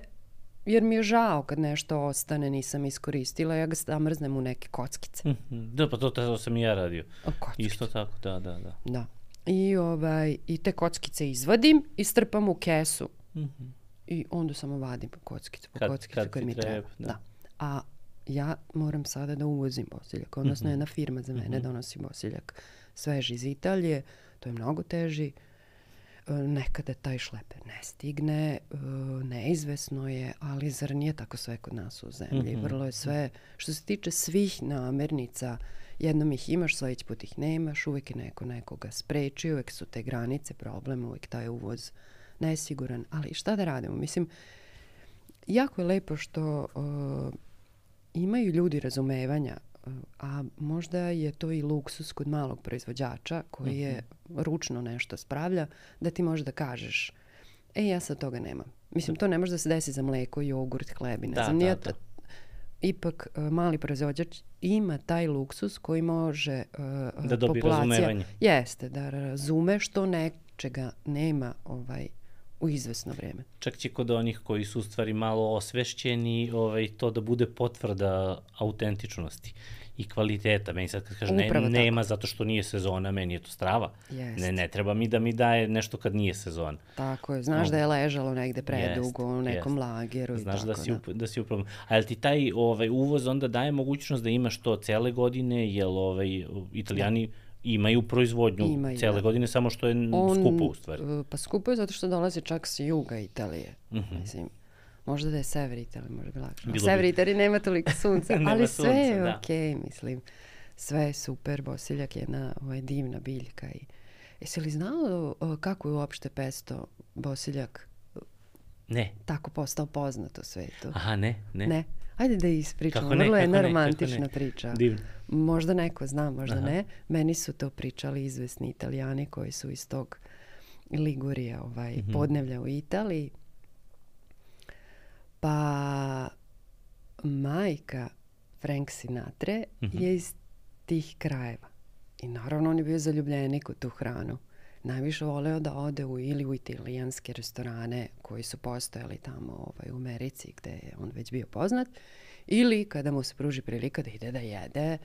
jer mi je žao kad nešto ostane, nisam iskoristila, ja ga zamrznem u neke kockice. Mm -hmm. Da, pa to, to sam i ja radio. Kockice. Isto tako, da, da, da. Da. I, ovaj, I te kockice izvadim i strpam u kesu. Mm -hmm. I onda samo vadim kockicu po kad, kockicu kad, mi treba. treba da. da. A ja moram sada da uvozim bosiljak. Odnosno, mm -hmm. jedna firma za mene mm -hmm. donosi bosiljak svež iz Italije. To je mnogo teži. E, nekada taj šleper ne stigne, e, neizvesno je, ali zar nije tako sve kod nas u zemlji? Mm -hmm. Vrlo je da. sve, što se tiče svih namernica, jednom ih imaš, sledeći put ih nemaš, uvek je neko nekoga spreči, uvek su te granice problem, uvek taj uvoz nesiguran, ali šta da radimo? Mislim, jako je lepo što uh, imaju ljudi razumevanja, a možda je to i luksus kod malog proizvođača koji je mhm. ručno nešto spravlja, da ti možeš da kažeš e ja sad toga nemam. Mislim, to ne može da se desi za mleko, jogurt, hleb i ne da, znam. Da, nije da. da. Ipak e, mali proizvođač ima taj luksus koji može uh, da dobi populacija, razumevanje. Jeste, da razume što nečega nema ovaj u izvesno vreme. Čak će kod onih koji su u stvari malo osvešćeni ovaj, to da bude potvrda autentičnosti i kvaliteta. Meni sad kad kaže ne, tako. nema zato što nije sezona, meni je to strava. Jest. Ne, ne treba mi da mi daje nešto kad nije sezona. Tako je, znaš no. da je ležalo negde predugo u nekom jest. lageru znaš i tako da. Znaš da. si, da, da si u problemu. A jel ti taj ovaj, uvoz onda daje mogućnost da imaš to cele godine, jel ovaj, italijani... Da imaju proizvodnju imaju, cele da. godine, samo što je On, skupo u stvari. E, pa skupo je zato što dolaze čak s juga Italije. Mm -hmm. Mislim, možda da je sever Italije, možda bi lakše. Bilo sever bi. Italije nema toliko sunca, nema ali sve sunca, je da. okej, okay, mislim. Sve je super, bosiljak je jedna ovaj, divna biljka. I, jesi li znao kako je uopšte pesto bosiljak Ne. Tako postao poznat u svetu. Aha, ne, ne. Ne. Ajde da ispričamo, kako ne, vrlo jedna romantična ne. priča. Divno. Možda neko zna, možda Aha. ne. Meni su to pričali izvesni italijani koji su iz tog Ligurija, ovaj, mm -hmm. podnevlja u Italiji. Pa majka Frank Sinatre mm -hmm. je iz tih krajeva. I naravno on je bio zaljubljenik u tu hranu najviše voleo da ode u, ili u italijanske restorane koji su postojali tamo ovaj, u Americi gde je on već bio poznat ili kada mu se pruži prilika da ide da jede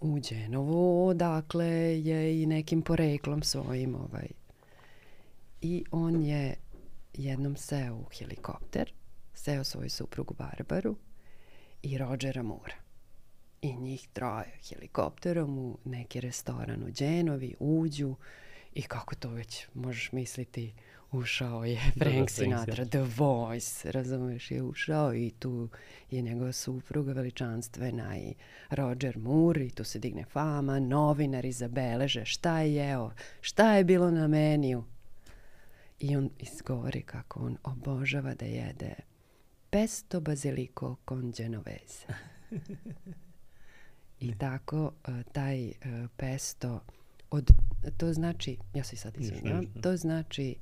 u Đenovu, odakle je i nekim poreklom svojim ovaj. I on je jednom seo u helikopter, seo svoju suprugu Barbaru i Rodgera Mura. I njih troje helikopterom u neki restoran u Đenovi, uđu, uh, I kako to već možeš misliti, ušao je da, da, Frank Sinatra, The Voice, razumeš, je ušao i tu je njegova supruga veličanstvena i Roger Moore i tu se digne fama, novinari zabeleže šta je jeo, šta je bilo na meniju. I on izgovori kako on obožava da jede pesto baziliko con genovese. I tako eh, taj eh, pesto od, to znači, ja se sad izvinjam, to znači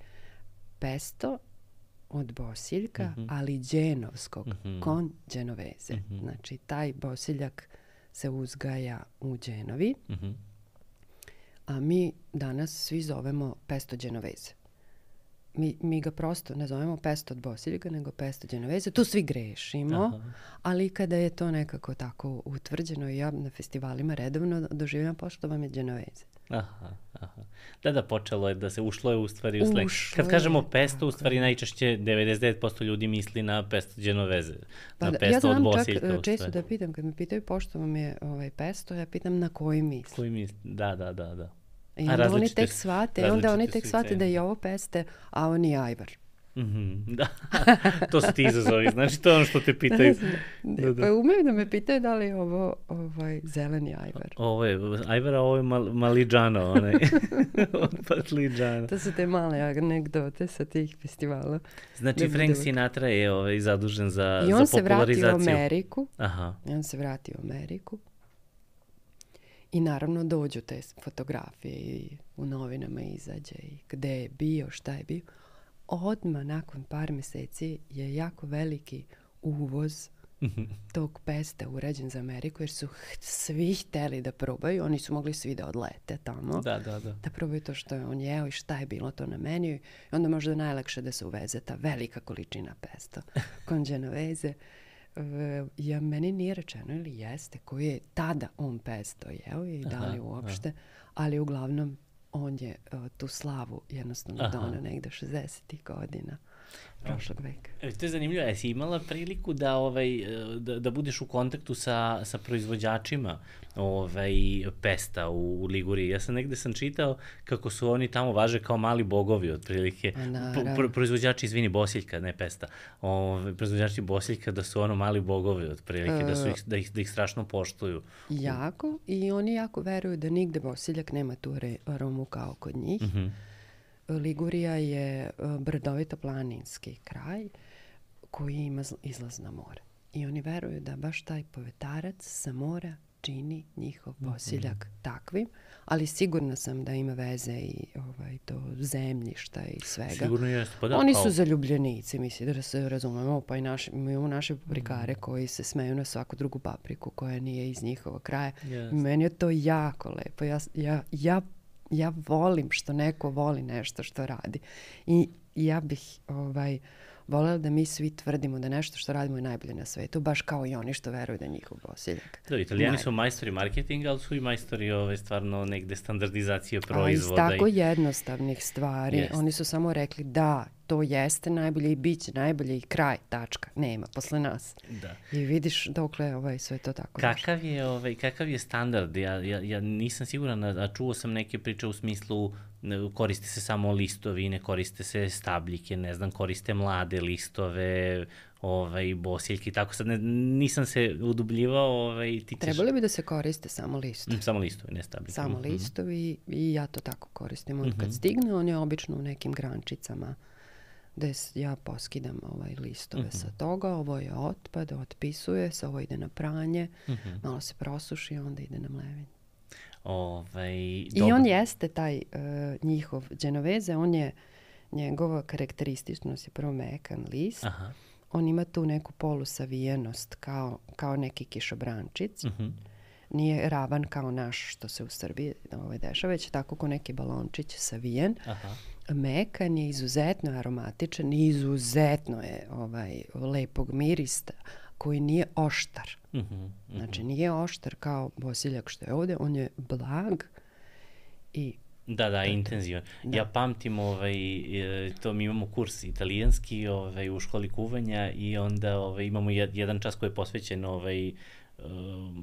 pesto od bosiljka, mm -hmm. ali đenovskog mm -hmm. kon đenoveze Mm -hmm. Znači, taj bosiljak se uzgaja u dženovi, mhm. a mi danas svi zovemo pesto đenoveze Mi, mi ga prosto ne zovemo pesto od bosiljka, nego pesto đenoveze Tu svi grešimo, Aha. ali kada je to nekako tako utvrđeno, ja na festivalima redovno doživljam pošto vam je dženoveze. Aha, aha. Da, da, počelo je da se ušlo je u stvari u slang. Kad kažemo pesto, u stvari najčešće 99% ljudi misli na pesto genoveze, pa, na da, pesto ja od bosiljka. Ja znam čak e, često da pitam, kad me pitaju pošto vam je ovaj, pesto, ja pitam na koji misli. Koji misli, da, da, da, da. I onda oni tek shvate, onda oni tek shvate da je ovo peste, a oni ajvar. Mhm, da, to su ti izazovi, znači to je ono što te pitaju. da, da. Pa umeju da me pitaju da li je ovo ovaj, zeleni ajvar. Ovo je ajvar, a ovo je mal, maliđano, onaj, od patliđana. To su te male anegdote sa tih festivala. Znači, da Frank Sinatra je ovaj, zadužen za, I on za popularizaciju. se vrati u Ameriku. Aha. I on se vratio u Ameriku. I naravno dođu te fotografije i u novinama izađe i gde je bio, šta je bio odma nakon par meseci je jako veliki uvoz mhm. tog pesta urađen za Ameriku jer su svi hteli da probaju, oni su mogli svi da odlete tamo, da, da, da. da probaju to što je on jeo i šta je bilo to na meniju i onda možda najlakše da se uveze ta velika količina pesta konđenoveze. Ja, meni nije rečeno ili jeste koji je tada on pesto jeo i da li uopšte, ali uglavnom on je uh, tu slavu jednostavno Aha. negde 60. ih godina prošlog veka. E, to je zanimljivo, jesi imala priliku da, ovaj, da, da budeš u kontaktu sa, sa proizvođačima ovaj, pesta u, u Liguriji? Ja sam negde sam čitao kako su oni tamo važe kao mali bogovi, otprilike. Pa pro, proizvođači, izvini, bosiljka, ne pesta. Ove, ovaj, proizvođači bosiljka da su ono mali bogovi, otprilike, e, da, su ih, e. da, ih, da ih strašno poštuju. Jako, i oni jako veruju da nigde bosiljak nema tu aromu kao kod njih. Mm -hmm Ligurija je e, brdovito planinski kraj koji ima izlaz na more. I oni veruju da baš taj povetarac sa mora čini njihov mhm. posiljak mm -hmm. takvim, ali sigurna sam da ima veze i ovaj, to zemljišta i svega. Sigurno jeste, pa da. Oni pa su zaljubljenici, mislim, da se razumemo, pa i naši, mi imamo naše paprikare mhm. mm -hmm. koji se smeju na svaku drugu papriku koja nije iz njihova kraja. Yes. Meni je to jako lepo. Ja, ja, ja ja volim što neko voli nešto što radi. I ja bih ovaj, volela da mi svi tvrdimo da nešto što radimo je najbolje na svetu, baš kao i oni što veruju da je njihov bosiljak. Da, italijani Naj... su majstori marketinga, ali su i majstori ove, ovaj, stvarno negde standardizacije proizvoda. Ali iz tako i... jednostavnih stvari. Yes. Oni su samo rekli da, to jeste najbolje i bit će najbolje i kraj, tačka, nema posle nas. Da. I vidiš dokle ovaj, sve to tako kakav došlo. Je, ovaj, kakav je standard? Ja, ja, ja nisam siguran, a čuo sam neke priče u smislu koriste se samo listovi, ne koriste se stabljike, ne znam, koriste mlade listove, ovaj, bosiljke i tako. Sad ne, nisam se udubljivao. Ovaj, ti Trebali bi da se koriste samo listovi. samo listovi, ne stabljike. Samo mm -hmm. listovi i ja to tako koristim. On kad mhm. stigne, on je obično u nekim grančicama. Mm gde da ja poskidam ovaj listove mm -hmm. sa mhm. toga, ovo je otpad, otpisuje se, ovo ide na pranje, mm -hmm. malo se prosuši, onda ide na mlevenje. Ovaj, dobro. I on jeste taj uh, njihov dženoveze, on je, njegova karakterističnost je prvo mekan list, Aha. on ima tu neku polusavijenost kao, kao neki kišobrančic, mm -hmm. nije ravan kao naš što se u Srbiji ovaj, dešava, već je tako ko neki balončić savijen. Aha mekan je, izuzetno aromatičan i izuzetno je ovaj, lepog mirista koji nije oštar. Mhm. mm -hmm. Znači nije oštar kao bosiljak što je ovde, on je blag i Da, da, intenzivan. Da. Ja pamtim, ovaj, e, to mi imamo kurs italijanski ovaj, u školi kuvanja i onda ovaj, imamo jedan čas koji je posvećen ovaj, e,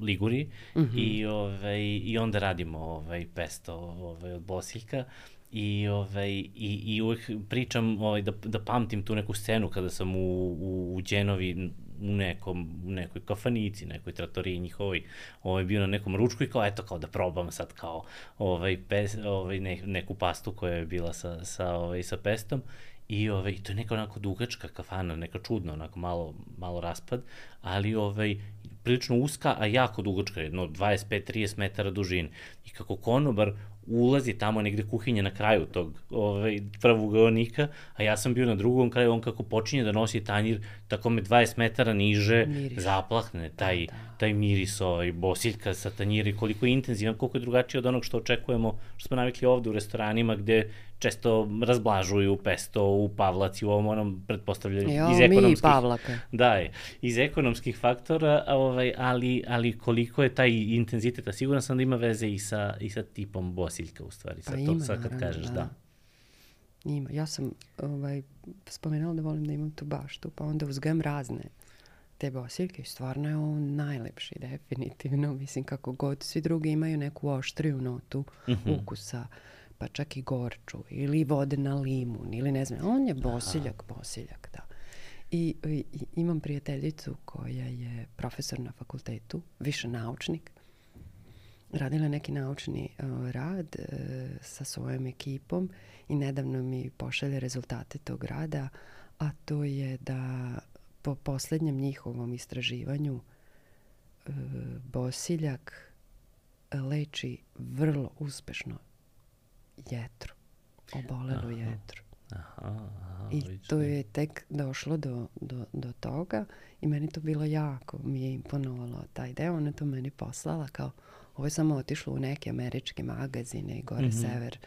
Liguri mm -hmm. i, ovaj, i onda radimo ovaj, pesto ovaj, od bosiljka I, ovaj, i, i uvek pričam ovaj, da, da pamtim tu neku scenu kada sam u, u, u Đenovi u nekom, u nekoj kafanici, nekoj tratoriji njihovoj, ovaj, bio na nekom ručku i kao, eto, kao da probam sad kao ovaj, pes, ovaj, ne, neku pastu koja je bila sa, sa, ovaj, sa pestom I ovaj, to je neka onako dugačka kafana, neka čudna, onako malo, malo raspad, ali ovaj, prilično uska, a jako dugačka, jedno 25-30 metara dužine. I kako konobar ulazi tamo negde kuhinja na kraju tog ovaj, prvog onika, a ja sam bio na drugom kraju, on kako počinje da nosi tanjir, tako me 20 metara niže miris. zaplahne taj, da. da. taj miris ovaj, bosiljka sa tanjiri, koliko je intenzivan, koliko je drugačiji od onog što očekujemo, što smo navikli ovde u restoranima gde često razblažuju pesto u pavlaci, u ovom onom pretpostavljaju iz ekonomskih... Da, iz ekonomskih faktora, ovaj, ali, ali koliko je taj intenzitet, a siguran sam da ima veze i sa, i sa tipom bosiljka ciljka u stvari, sad, pa ima, to, sad kad naravno, kažeš da. da. Ima. Ja sam ovaj, spomenula da volim da imam tu baštu, pa onda uzgajam razne te bosiljke i stvarno je on najlepši definitivno. Mislim kako god svi drugi imaju neku oštriju notu mm -hmm. ukusa, pa čak i gorču ili vode na limun ili ne znam. On je da. bosiljak, Aha. bosiljak, da. I, i, imam prijateljicu koja je profesor na fakultetu, više naučnik radila neki naučni e, rad e, sa svojom ekipom i nedavno mi pošalje rezultate tog rada, a to je da po poslednjem njihovom istraživanju e, bosiljak leči vrlo uspešno jetru, obolelu jetru. Aha, aha, I to je tek došlo do, do, do toga i meni to bilo jako, mi je imponovalo taj deo, ona to meni poslala kao Ovo je samo otišlo u neke američke magazine i gore mm -hmm. sever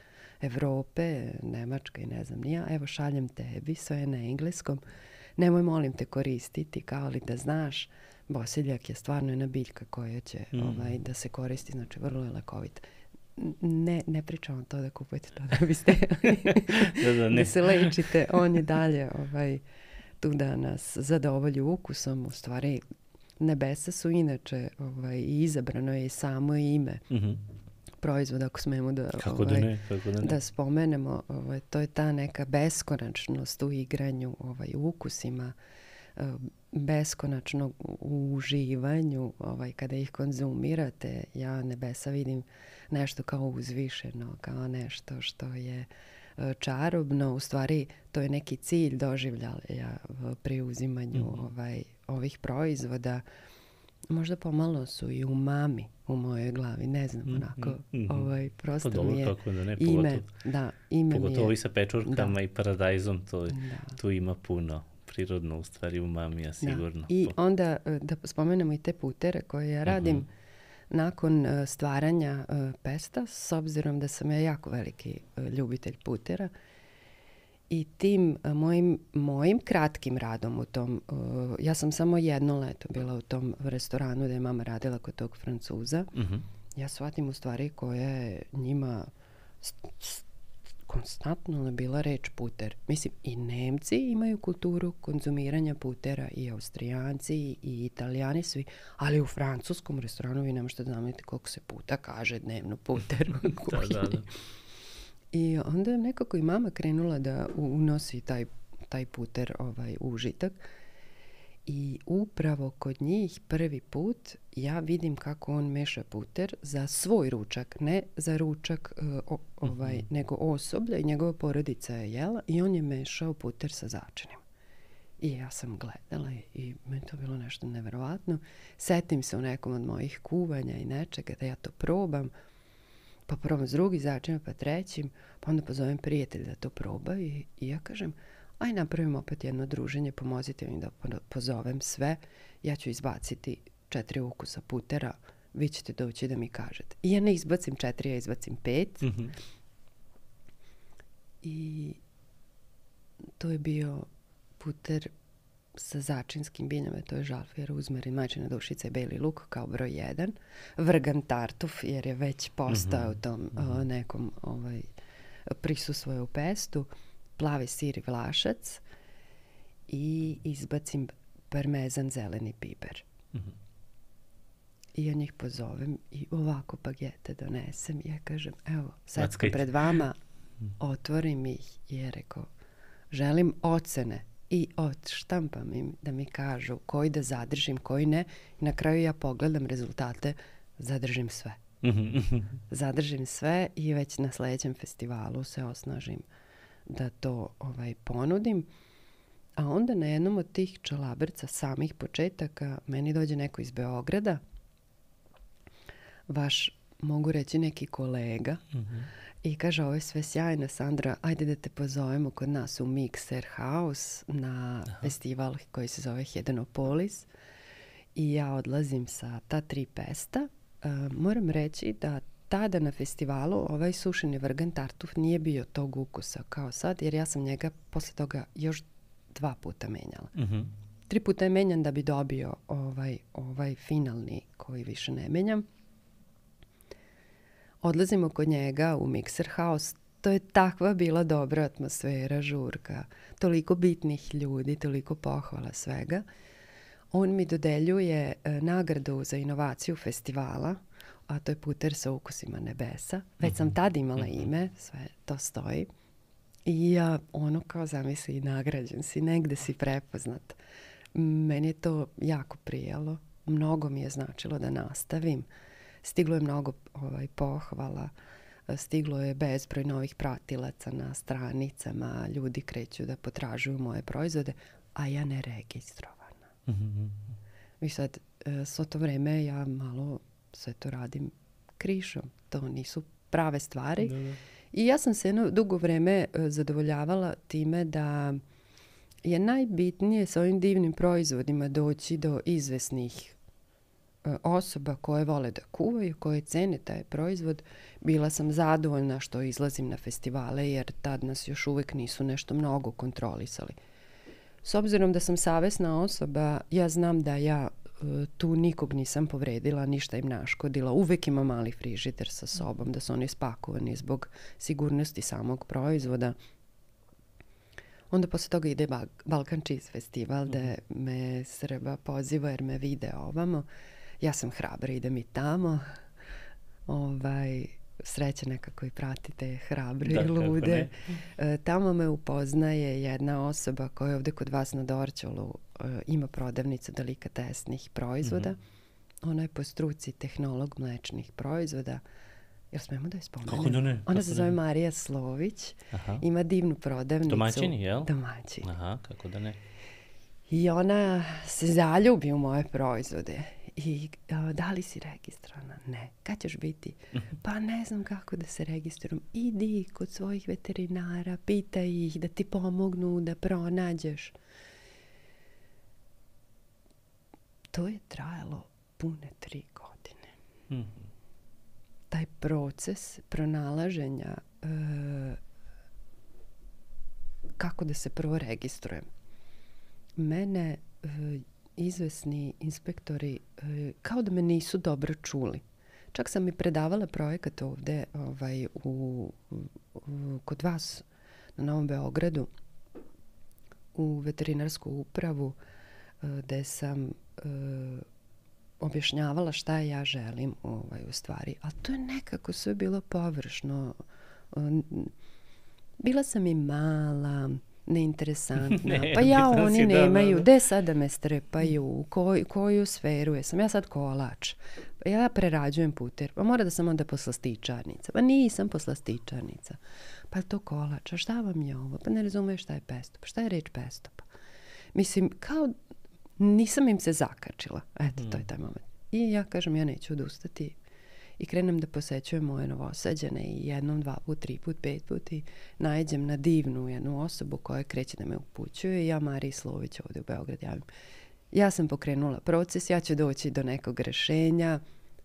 Evrope, Nemačka i ne znam nija. Evo šaljem tebi, sve je na engleskom. Nemoj molim te koristiti, kao li da znaš, bosiljak je stvarno jedna biljka koja će mm -hmm. ovaj, da se koristi, znači vrlo je lekovita ne, ne pričam to da kupujete to da biste da, da, ne. da se lečite. On je dalje ovaj, tu da nas zadovolji ukusom. U stvari nebesa su inače, ovaj, i izabrano je samo ime. Mm -hmm proizvoda, ako smemo da, kako ovaj, da, ne, kako da, ne. da spomenemo. Ovaj, to je ta neka beskonačnost u igranju, ovaj, ukusima, ehm, beskonačno uživanju ovaj, kada ih konzumirate. Ja nebesa vidim nešto kao uzvišeno, kao nešto što je e, čarobno. U stvari, to je neki cilj doživljaja pri uzimanju mm -hmm. ovaj, ovih proizvoda možda pomalo su i u mami u mojoj glavi, ne znam, mm, onako, mm, mm, ovaj, pa prosto pa dobro, mi je kako da ne, ime, pogotovo, da, ime pogotovo mi je. i sa pečurkama da. i paradajzom, to, da. tu ima puno prirodno u stvari u mami, ja da. sigurno. Da. I onda eh, da spomenemo i te putere koje ja radim mm -hmm. nakon eh, stvaranja eh, pesta, s obzirom da sam ja jako veliki ljubitelj putera, mm i tim e, mojim, mojim kratkim radom u tom, uh, ja sam samo jedno leto bila u tom restoranu da je mama radila kod tog Francuza, Mhm. -huh. ja shvatim u stvari koja je njima konstantno bila reč puter. Mislim, i Nemci imaju kulturu konzumiranja putera, i Austrijanci, i Italijani, svi. Ali u francuskom restoranu vi ne možete da znamenite koliko se puta kaže dnevno puter u kuhinji. da, da, da. I onda je nekako i mama krenula da unosi taj, taj puter ovaj, u užitak. I upravo kod njih prvi put ja vidim kako on meša puter za svoj ručak, ne za ručak uh, ovaj, mm -hmm. nego osoblja i njegova porodica je jela i on je mešao puter sa začinima. I ja sam gledala i meni to bilo nešto neverovatno. Setim se u nekom od mojih kuvanja i nečega da ja to probam pa probam s drugi začinom, pa trećim, pa onda pozovem prijatelj da to proba i, i ja kažem, aj napravim opet jedno druženje, pomozite mi da pozovem sve, ja ću izbaciti četiri ukusa putera, vi ćete doći da mi kažete. I ja ne izbacim četiri, ja izbacim pet. Mm -hmm. I to je bio puter sa začinskim biljama, to je žalfija, uzmerin, majčina da dušica i beli luk kao broj 1. Vrgan tartuf, jer je već postao mm -hmm. tom mhm. o, nekom ovaj, prisusvoje u pestu. Plavi sir i vlašac i izbacim parmezan zeleni piber. Mm -hmm. I ja njih pozovem i ovako bagete donesem i ja kažem, evo, sad pred vama, mhm. otvorim ih i je rekao, želim ocene i odštampam im da mi kažu koji da zadržim, koji ne. I na kraju ja pogledam rezultate, zadržim sve. zadržim sve i već na sledećem festivalu se osnažim da to ovaj ponudim. A onda na jednom od tih čalabrca samih početaka meni dođe neko iz Beograda, vaš, mogu reći, neki kolega, mm -hmm I kaže, ovo je sve sjajno, Sandra, ajde da te pozovemo kod nas u Mixer House na Aha. festival koji se zove Hedenopolis. I ja odlazim sa ta tri pesta. Uh, moram reći da tada na festivalu ovaj sušeni vrgan tartuf nije bio tog ukusa kao sad, jer ja sam njega posle toga još dva puta menjala. Mm -hmm. Tri puta je menjan da bi dobio ovaj, ovaj finalni koji više ne menjam odlazimo kod njega u Mixer House. To je takva bila dobra atmosfera, žurka. Toliko bitnih ljudi, toliko pohvala svega. On mi dodeljuje e, nagradu za inovaciju festivala, a to je Puter sa ukusima nebesa. Već sam mhm. tad imala mhm. ime, sve to stoji. I ja ono kao zamisli nagrađen si, negde si prepoznat. Meni je to jako prijelo. Mnogo mi je značilo da nastavim. Stiglo je mnogo ovaj, pohvala, stiglo je bezbroj novih pratilaca na stranicama, ljudi kreću da potražuju moje proizvode, a ja ne registrovana. Mm -hmm. I sad, e, svo to vreme ja malo sve to radim krišom. To nisu prave stvari. Da, da. I ja sam se jedno dugo vreme e, zadovoljavala time da je najbitnije sa ovim divnim proizvodima doći do izvesnih E, osoba koje vole da kuvaju, koje cene taj proizvod. Bila sam zadovoljna što izlazim na festivale jer tad nas još uvek nisu nešto mnogo kontrolisali. S obzirom da sam savesna osoba, ja znam da ja e, tu nikog nisam povredila, ništa im naškodila. Uvek ima mali frižider sa sobom, da su oni spakovani zbog sigurnosti samog proizvoda. Onda posle toga ide Balkan Cheese Festival da mm. gde me Srba poziva jer me vide ovamo. Uh, ja sam hrabra, idem i tamo. Ovaj, sreće nekako i pratite hrabre da, i lude. E, tamo me upoznaje jedna osoba koja je ovde kod vas na Dorčolu e, ima prodavnicu delikatesnih proizvoda. Mm -hmm. Ona je po struci tehnolog mlečnih proizvoda. Jel smemo da je spomenemo? Kako da ne? Ona kako se da zove da Marija Slović. Aha. Ima divnu prodavnicu. Domaćini, jel? Domaćini. Aha, kako da ne? I ona se zaljubi u moje proizvode i a, da li si registrana? Ne. Kad ćeš biti? Pa ne znam kako da se registrujem. Idi kod svojih veterinara, pitaj ih da ti pomognu, da pronađeš. To je trajalo pune tri godine. Mm -hmm. Taj proces pronalaženja e, kako da se prvo registrujem. Mene e, izvesni inspektori e, kao da me nisu dobro čuli. Čak sam i predavala projekat ovde ovaj, u, u, kod vas na Novom Beogradu u veterinarsku upravu e, gde sam e, objašnjavala šta ja želim ovaj, u stvari. A to je nekako sve bilo površno. Bila sam i mala, neinteresantna. Ne, pa ja oni da, nemaju. Da, da. Gde sada me strepaju? U koj, koju sferu jesam? Ja sad kolač. Pa ja prerađujem puter. Pa mora da sam onda poslastičarnica. Pa nisam poslastičarnica. Pa to kolač. A šta vam je ovo? Pa ne razumeju šta je pesto, pa Šta je reč pesto, pa. Mislim, kao nisam im se zakačila. Eto, mm. to je mm. taj moment. I ja kažem, ja neću odustati i krenem da posećujem moje novosađane i jednom, dva put, tri put, pet put i najeđem na divnu jednu osobu koja kreće da me upućuje ja Mariji Slović ovde u Beograd javim. Ja sam pokrenula proces, ja ću doći do nekog rešenja,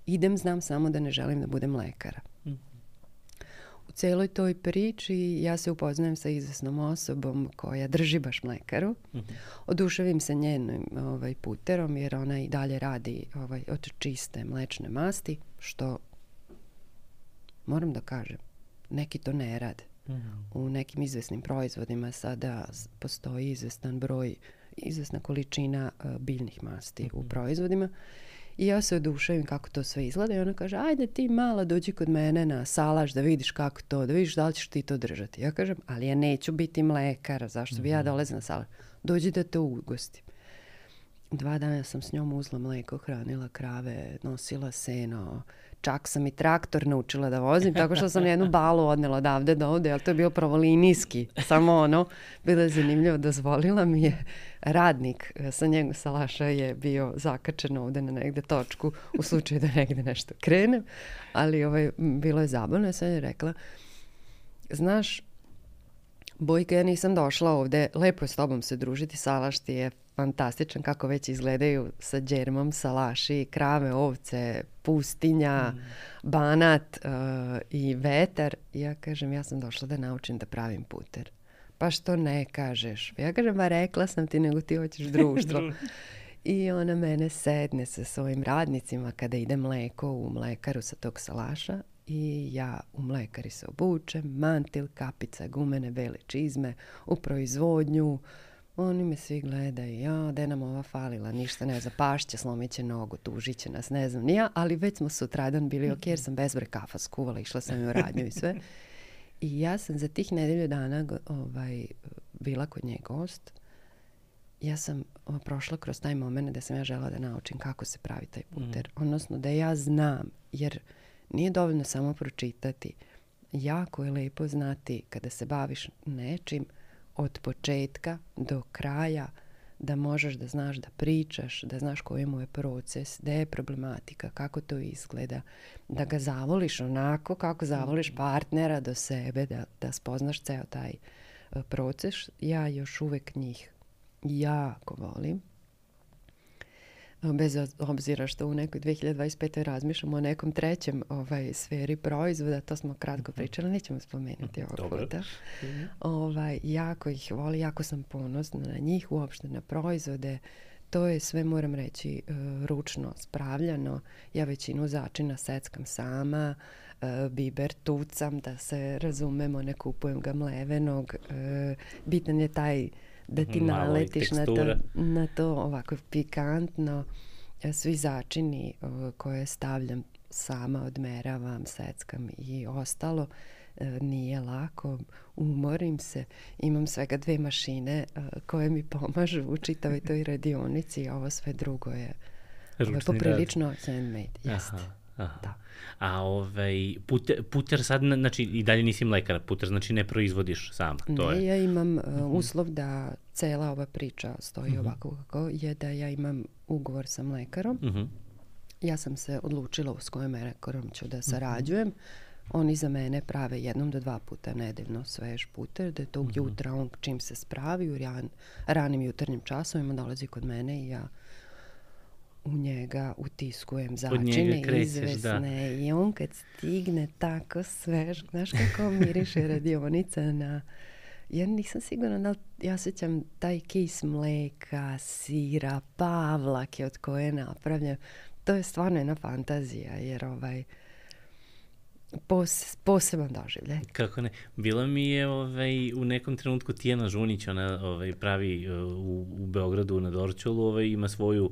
idem, znam samo da ne želim da budem lekara. U celoj toj priči ja se upoznajem sa izvesnom osobom koja drži baš mlekaru. Oduševim se njenim ovaj, puterom jer ona i dalje radi ovaj, od čiste mlečne masti, što moram da kažem, neki to ne rade. Mhm. U nekim izvesnim proizvodima sada postoji izvestan broj, izvesna količina e, biljnih masti u mhm. proizvodima. I ja se oduševim kako to sve izgleda i ona kaže, ajde ti mala dođi kod mene na salaš da vidiš kako to, da vidiš da li ćeš ti to držati. Ja kažem, ali ja neću biti mlekar, zašto bi ja mhm. dolazila na salaš? Dođi da te ugostim. Dva dana sam s njom uzla mleko, hranila krave, nosila seno, uh, Čak sam i traktor naučila da vozim, tako što sam jednu balu odnela odavde do ovde, ali to je bio pravo linijski. Samo ono, bilo je zanimljivo, dozvolila mi je radnik sa sa Laša je bio zakačen ovde na negde točku u slučaju da negde nešto krenem, ali ovaj, bilo je zabavno, ja sam je rekla, znaš, Bojka, ja nisam došla ovde. Lepo je s tobom se družiti, Salaš ti je fantastičan kako već izgledaju sa džermom, salaši, krave, ovce, pustinja, mm. banat uh, i vetar. Ja kažem, ja sam došla da naučim da pravim puter. Pa što ne kažeš? Ja kažem, ba rekla sam ti, nego ti hoćeš društvo. I ona mene sedne sa svojim radnicima kada ide mleko u mlekaru sa tog salaša i ja u mlekari se obučem, mantil, kapica, gumene, bele čizme, u proizvodnju. Oni me svi gledaju, ja, da nam ova falila, ništa ne znam, pašće, slomit nogu, tužiće nas, ne znam, nija, ali već smo sutradan bili ok, jer sam bez bre kafa skuvala, išla sam u radnju i sve. I ja sam za tih nedelju dana ovaj, bila kod nje gost. Ja sam prošla kroz taj moment da sam ja žela da naučim kako se pravi taj puter. Mm. Odnosno da ja znam, jer Nije dovoljno samo pročitati. Jako je lepo znati kada se baviš nečim od početka do kraja da možeš da znaš da pričaš, da znaš koji mu je proces, da je problematika, kako to izgleda, da ga zavoliš onako kako zavoliš mhm. partnera do sebe, da, da spoznaš ceo taj e, proces. Ja još uvek njih jako volim bez obzira što u nekoj 2025. razmišljamo o nekom trećem ovaj, sferi proizvoda, to smo kratko mhm. pričali, nećemo spomenuti mhm. ovog Dobre. puta. Mhm. Ovaj, jako ih voli, jako sam ponosna na njih, uopšte na proizvode. To je sve, moram reći, e, ručno spravljano. Ja većinu začina seckam sama, e, biber tucam, da se razumemo, ne kupujem ga mlevenog. E, bitan je taj da ti Malo naletiš na to, na to ovako pikantno. Ja e, Svi začini koje stavljam sama odmeravam, seckam i ostalo. E, nije lako, umorim se, imam svega dve mašine e, koje mi pomažu u čitavoj toj radionici, a ovo sve drugo je Ručni poprilično rad. handmade. Jeste. Aha. Aha. Da. A ovaj, puter, puter sad, znači i dalje nisi mlekar, puter znači ne proizvodiš sama. To ne, je. ja imam uh, uslov da cela ova priča stoji uh mhm. -huh. ovako kako je da ja imam ugovor sa mlekarom. Uh mhm. -huh. Ja sam se odlučila s kojim mlekarom ću da sarađujem. Uh -huh. Oni za mene prave jednom do dva puta nedeljno svež puter, da je tog uh -huh. jutra on čim se spravi u ran, ranim jutarnjim časovima dolazi kod mene i ja uh u njega utiskujem začine da. izvesne da. i on kad stigne tako svež, znaš kako miriše radionica na ja nisam sigurna da ja sjećam taj kis mleka, sira, pavlake od koje je napravljen. To je stvarno jedna fantazija jer ovaj pos, poseban doživlje. Kako ne. Bila mi je ovaj, u nekom trenutku Tijana Žunić, ona ovaj, pravi eh, u, u Beogradu na Dorčolu, ovaj, ima svoju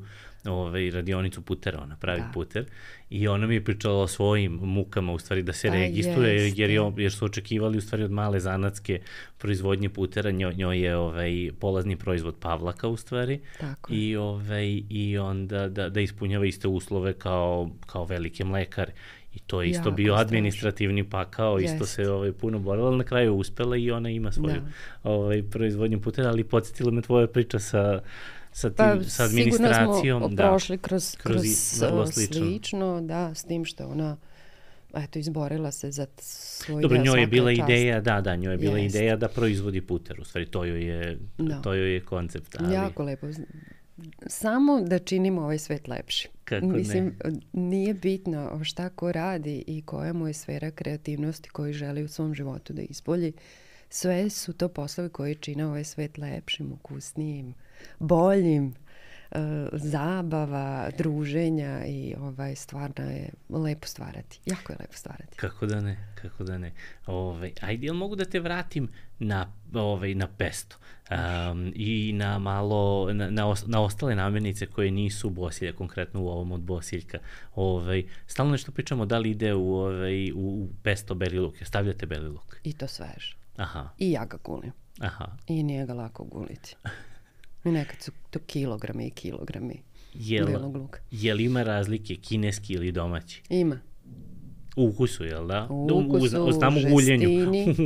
ovaj, radionicu putera, ona pravi da. puter, i ona mi je pričala o svojim mukama, u stvari da se da, registruje, jest. jer, je, jer su očekivali u stvari od male zanatske proizvodnje putera, njoj, njoj je ovaj, polazni proizvod pavlaka u stvari, Tako. i, ovaj, i onda da, da ispunjava iste uslove kao, kao velike mlekare. I to je isto jako bio administrativni strašno. pakao, isto se ovaj, puno borila, ali na kraju uspela i ona ima svoju da. ovaj, proizvodnju putera, ali podsjetila me tvoja priča sa, sa, pa, tim, pa, sa administracijom. Sigurno smo da, prošli kroz, kroz, kroz e, vrlo slično. slično, da, s tim što ona eto, izborila se za svoj Dobro, njoj je bila čast. ideja, da, da, njoj je bila Jest. ideja da proizvodi puter, u stvari to joj je, da. to joj je koncept. Ali... Jako lepo. Samo da činimo ovaj svet lepši. Kako Mislim, ne? nije bitno šta ko radi i koja mu je sfera kreativnosti koju želi u svom životu da ispolji. Sve su to poslovi koji čine ovaj svet lepšim, ukusnijim, boljim e, zabava, druženja i ovaj, stvarno je lepo stvarati. Jako je lepo stvarati. Kako da ne, kako da ne. Ovaj ajde, jel mogu da te vratim na, ovaj na pesto um, i na malo, na, na, os, na ostale namirnice koje nisu bosilje, konkretno u ovom od bosiljka. Ovaj stalno nešto pričamo da li ide u, ove, ovaj, u pesto beli luk. Stavljate beli luk? I to svež. Aha. I ja ga gulim. Aha. I nije ga lako guliti. I nekad su to kilogrami i kilogrami jel, belog luka. Jel ima razlike kineski ili domaći? Ima. U ukusu, jel da? U ukusu, da, u, u, znam u guljenju.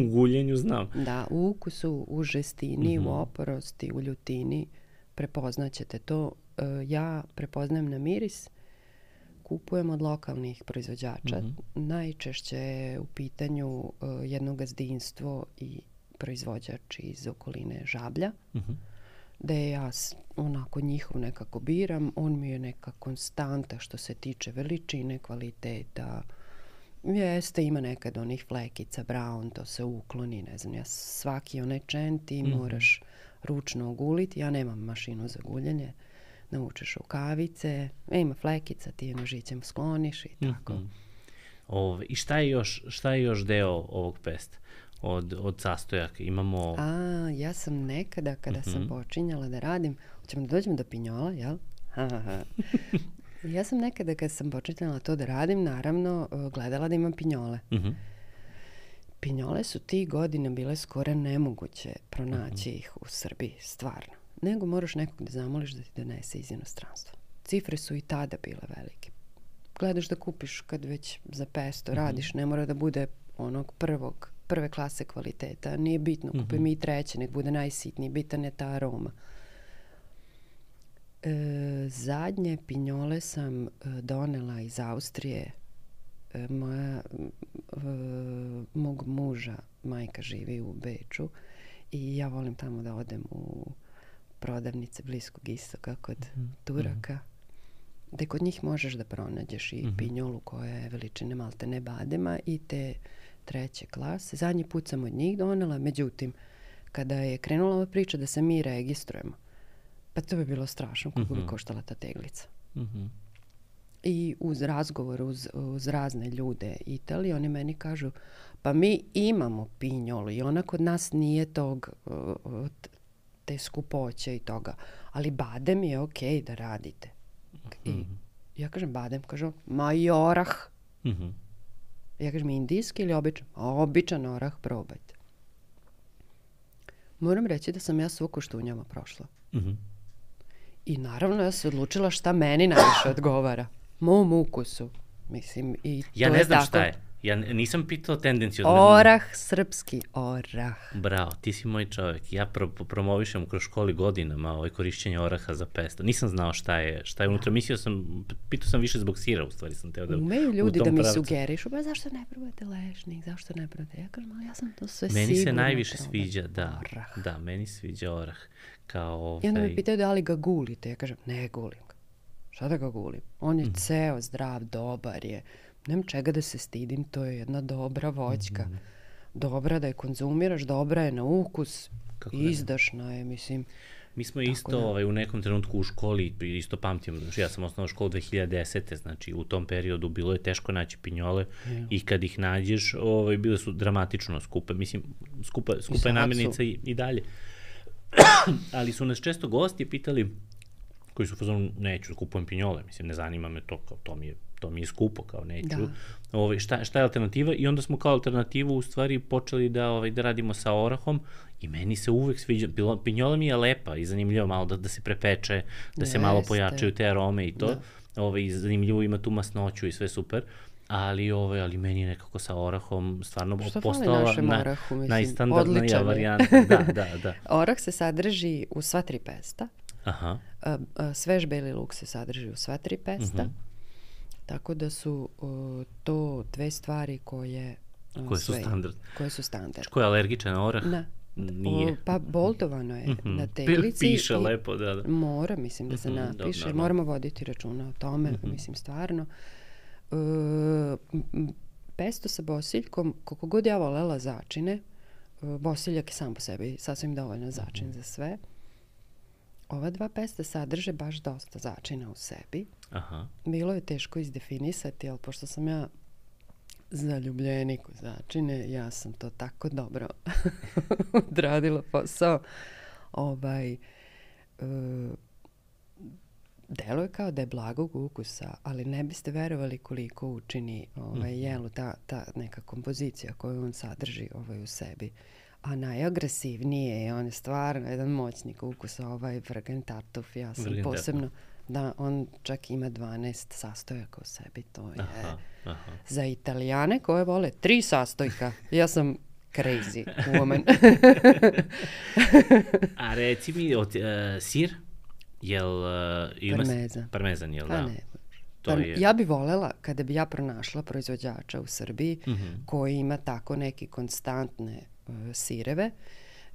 u guljenju znam. Da, u ukusu, u žestini, mm -hmm. u mhm. oporosti, u ljutini. Prepoznaćete to. E, ja prepoznajem na miris. Kupujem od lokalnih proizvođača. Mm -hmm. Najčešće je u pitanju e, jedno gazdinstvo i proizvođač iz okoline Žablja. Mm -hmm da je ja onako njihov nekako biram, on mi je neka konstanta što se tiče veličine, kvaliteta, Jeste, ima nekad onih flekica, brown, to se ukloni, ne znam, ja svaki onaj čen ti mm moraš ručno oguliti, ja nemam mašinu za guljenje, naučeš rukavice, e, ima flekica, ti je nožićem skloniš i tako. Mm -hmm. Ove, I šta je, još, šta je još deo ovog pesta? od, od sastojaka. Imamo... A, ja sam nekada, kada mm -hmm. sam mhm. počinjala da radim, ćemo da dođemo do pinjola, jel? Ha, ha, ha. ja sam nekada, kada sam počinjala to da radim, naravno, e, gledala da imam pinjole. Mm -hmm. Pinjole su ti godine bile skoro nemoguće pronaći mm -hmm. ih u Srbiji, stvarno. Nego moraš nekog da zamoliš da ti donese iz inostranstva. Cifre su i tada bile velike. Gledaš da kupiš kad već za pesto mm -hmm. radiš, ne mora da bude onog prvog prve klase kvaliteta. Nije bitno, kupi mm -hmm. i treće, nek bude najsitniji, bitan je ta aroma. E, zadnje pinjole sam e, donela iz Austrije. E, moja, e, mog muža, majka živi u Beču i ja volim tamo da odem u prodavnice Bliskog istoka kod mm -hmm. Turaka. Mm -hmm da kod njih možeš da pronađeš i mm -hmm. pinjolu koja je veličine malte ne badema i te uh, treće klase. Zadnji put sam od njih donela, međutim, kada je krenula ova priča da se mi registrujemo, pa to bi bilo strašno kako mm -hmm. bi mhm. koštala ta teglica. Mm -hmm. I uz razgovor, uz, uz razne ljude Italije, oni meni kažu pa mi imamo pinjolu i ona kod nas nije tog, te skupoće i toga, ali badem je okej okay da radite. I mm -hmm. ja kažem badem, kažu majorah. Mhm. Ja kažem, indijski ili običan? A običan orah, probajte. Moram reći da sam ja svu koštunjama prošla. Mm -hmm. I naravno ja se odlučila šta meni najviše odgovara. Mom ukusu. Mislim, i ja to ne znam tako... šta je. Ja nisam pitao tendenciju. Da orah, srpski orah. Bravo, ti si moj čovjek. Ja pro, promovišem kroz školi godinama ovaj korišćenje oraha za pesto. Nisam znao šta je, šta je unutra. Mislio sam, pitao sam više zbog sira, u stvari sam teo da... Umeju ljudi da mi pravcu. sugerišu, ba zašto ne probate lešnik, zašto ne probate? Ja kažem, ali ja sam to sve meni sigurno Meni se najviše probati. sviđa, da. Orah. Da, meni sviđa orah. Kao ovaj... I onda me ovaj- pitao da li ga gulite. Ja kažem, ne gulim ga. Šta da ga gulim? On je mm. ceo, zdrav, dobar je nemam čega da se stidim, to je jedna dobra voćka. Mm -hmm. Dobra da je konzumiraš, dobra je na ukus, Kako izdašna je, mislim. Mi smo Tako isto da. ovaj, u nekom trenutku u školi, isto pamtim, znači ja sam osnovao školu 2010. Znači u tom periodu bilo je teško naći pinjole yeah. i kad ih nađeš, ovaj, bile su dramatično skupe. Mislim, skupa, skupa je namirnica i, i dalje. Ali su nas često gosti pitali koji su fazonu, neću, kupujem pinjole, mislim, ne zanima me to, kao to mi je to mi je skupo, kao neću. Da. Ovaj, šta, šta je alternativa? I onda smo kao alternativu u stvari počeli da, ovaj, da radimo sa orahom i meni se uvek sviđa, bilo, pinjola mi je lepa i zanimljivo malo da, da se prepeče, da Jeste. se malo pojačaju te arome i to. Da. Ovaj, zanimljivo ima tu masnoću i sve super ali ovaj ali meni je nekako sa orahom stvarno Što postala na orahu, mislim, najstandardnija varijanta da da da orah se sadrži u sva tri pesta Aha. svež beli luk se sadrži u sva tri pesta uh mhm. -huh Tako da su uh, to dve stvari koje... koje su sve, standard. Koje su standard. Ko je alergičan na orah? Na, Nije. O, pa boldovano je mm -hmm. na teglici. Piše i, lepo, da, da. Mora, mislim da se mm -hmm, napiše. Dobro, Moramo voditi računa o tome, mm -hmm. mislim stvarno. E, pesto sa bosiljkom, koliko god ja volela začine, e, bosiljak je sam po sebi sasvim dovoljno začin mm -hmm. za sve. Ova dva pesta sadrže baš dosta začina u sebi. Aha. Bilo je teško izdefinisati, ali pošto sam ja zaljubljenik u začine, ja sam to tako dobro odradila posao. Ovaj, e, delo je kao da je blagog ukusa, ali ne biste verovali koliko učini ovaj, mhm. jelu ta, ta neka kompozicija koju on sadrži ovaj, u sebi. Uh, a najagresivniji je, on je stvarno jedan moćnik ukus, ovaj vrgan tartuf, ja sam vrgan posebno... Tartuf. Da, on čak ima 12 sastojaka u sebi, to je aha, aha. za italijane koje vole tri sastojka. Ja sam crazy woman. a reci mi, od, uh, eh, sir? Jel, uh, ima parmezan. Parmezan, jel pa da? Ne. To pa je... Ja bih volela kada bi ja pronašla proizvođača u Srbiji mm -hmm. koji ima tako neki konstantne E, sireve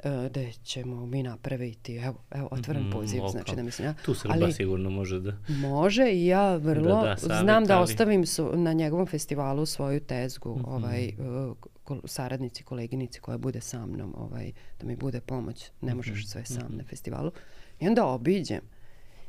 e, da ćemo mi napraviti, evo, evo otvoren mhm, poziv, mm, znači da mislim ja. Tu Srba ali, sigurno može da... Može i ja vrlo, da, da, znam da ostavim su, na njegovom festivalu svoju tezgu, mm -hmm. ovaj, e, kol, saradnici, koleginici koja bude sa mnom, ovaj, da mi bude pomoć, ne mhm, možeš sve sam mm -hmm. na festivalu. I onda obiđem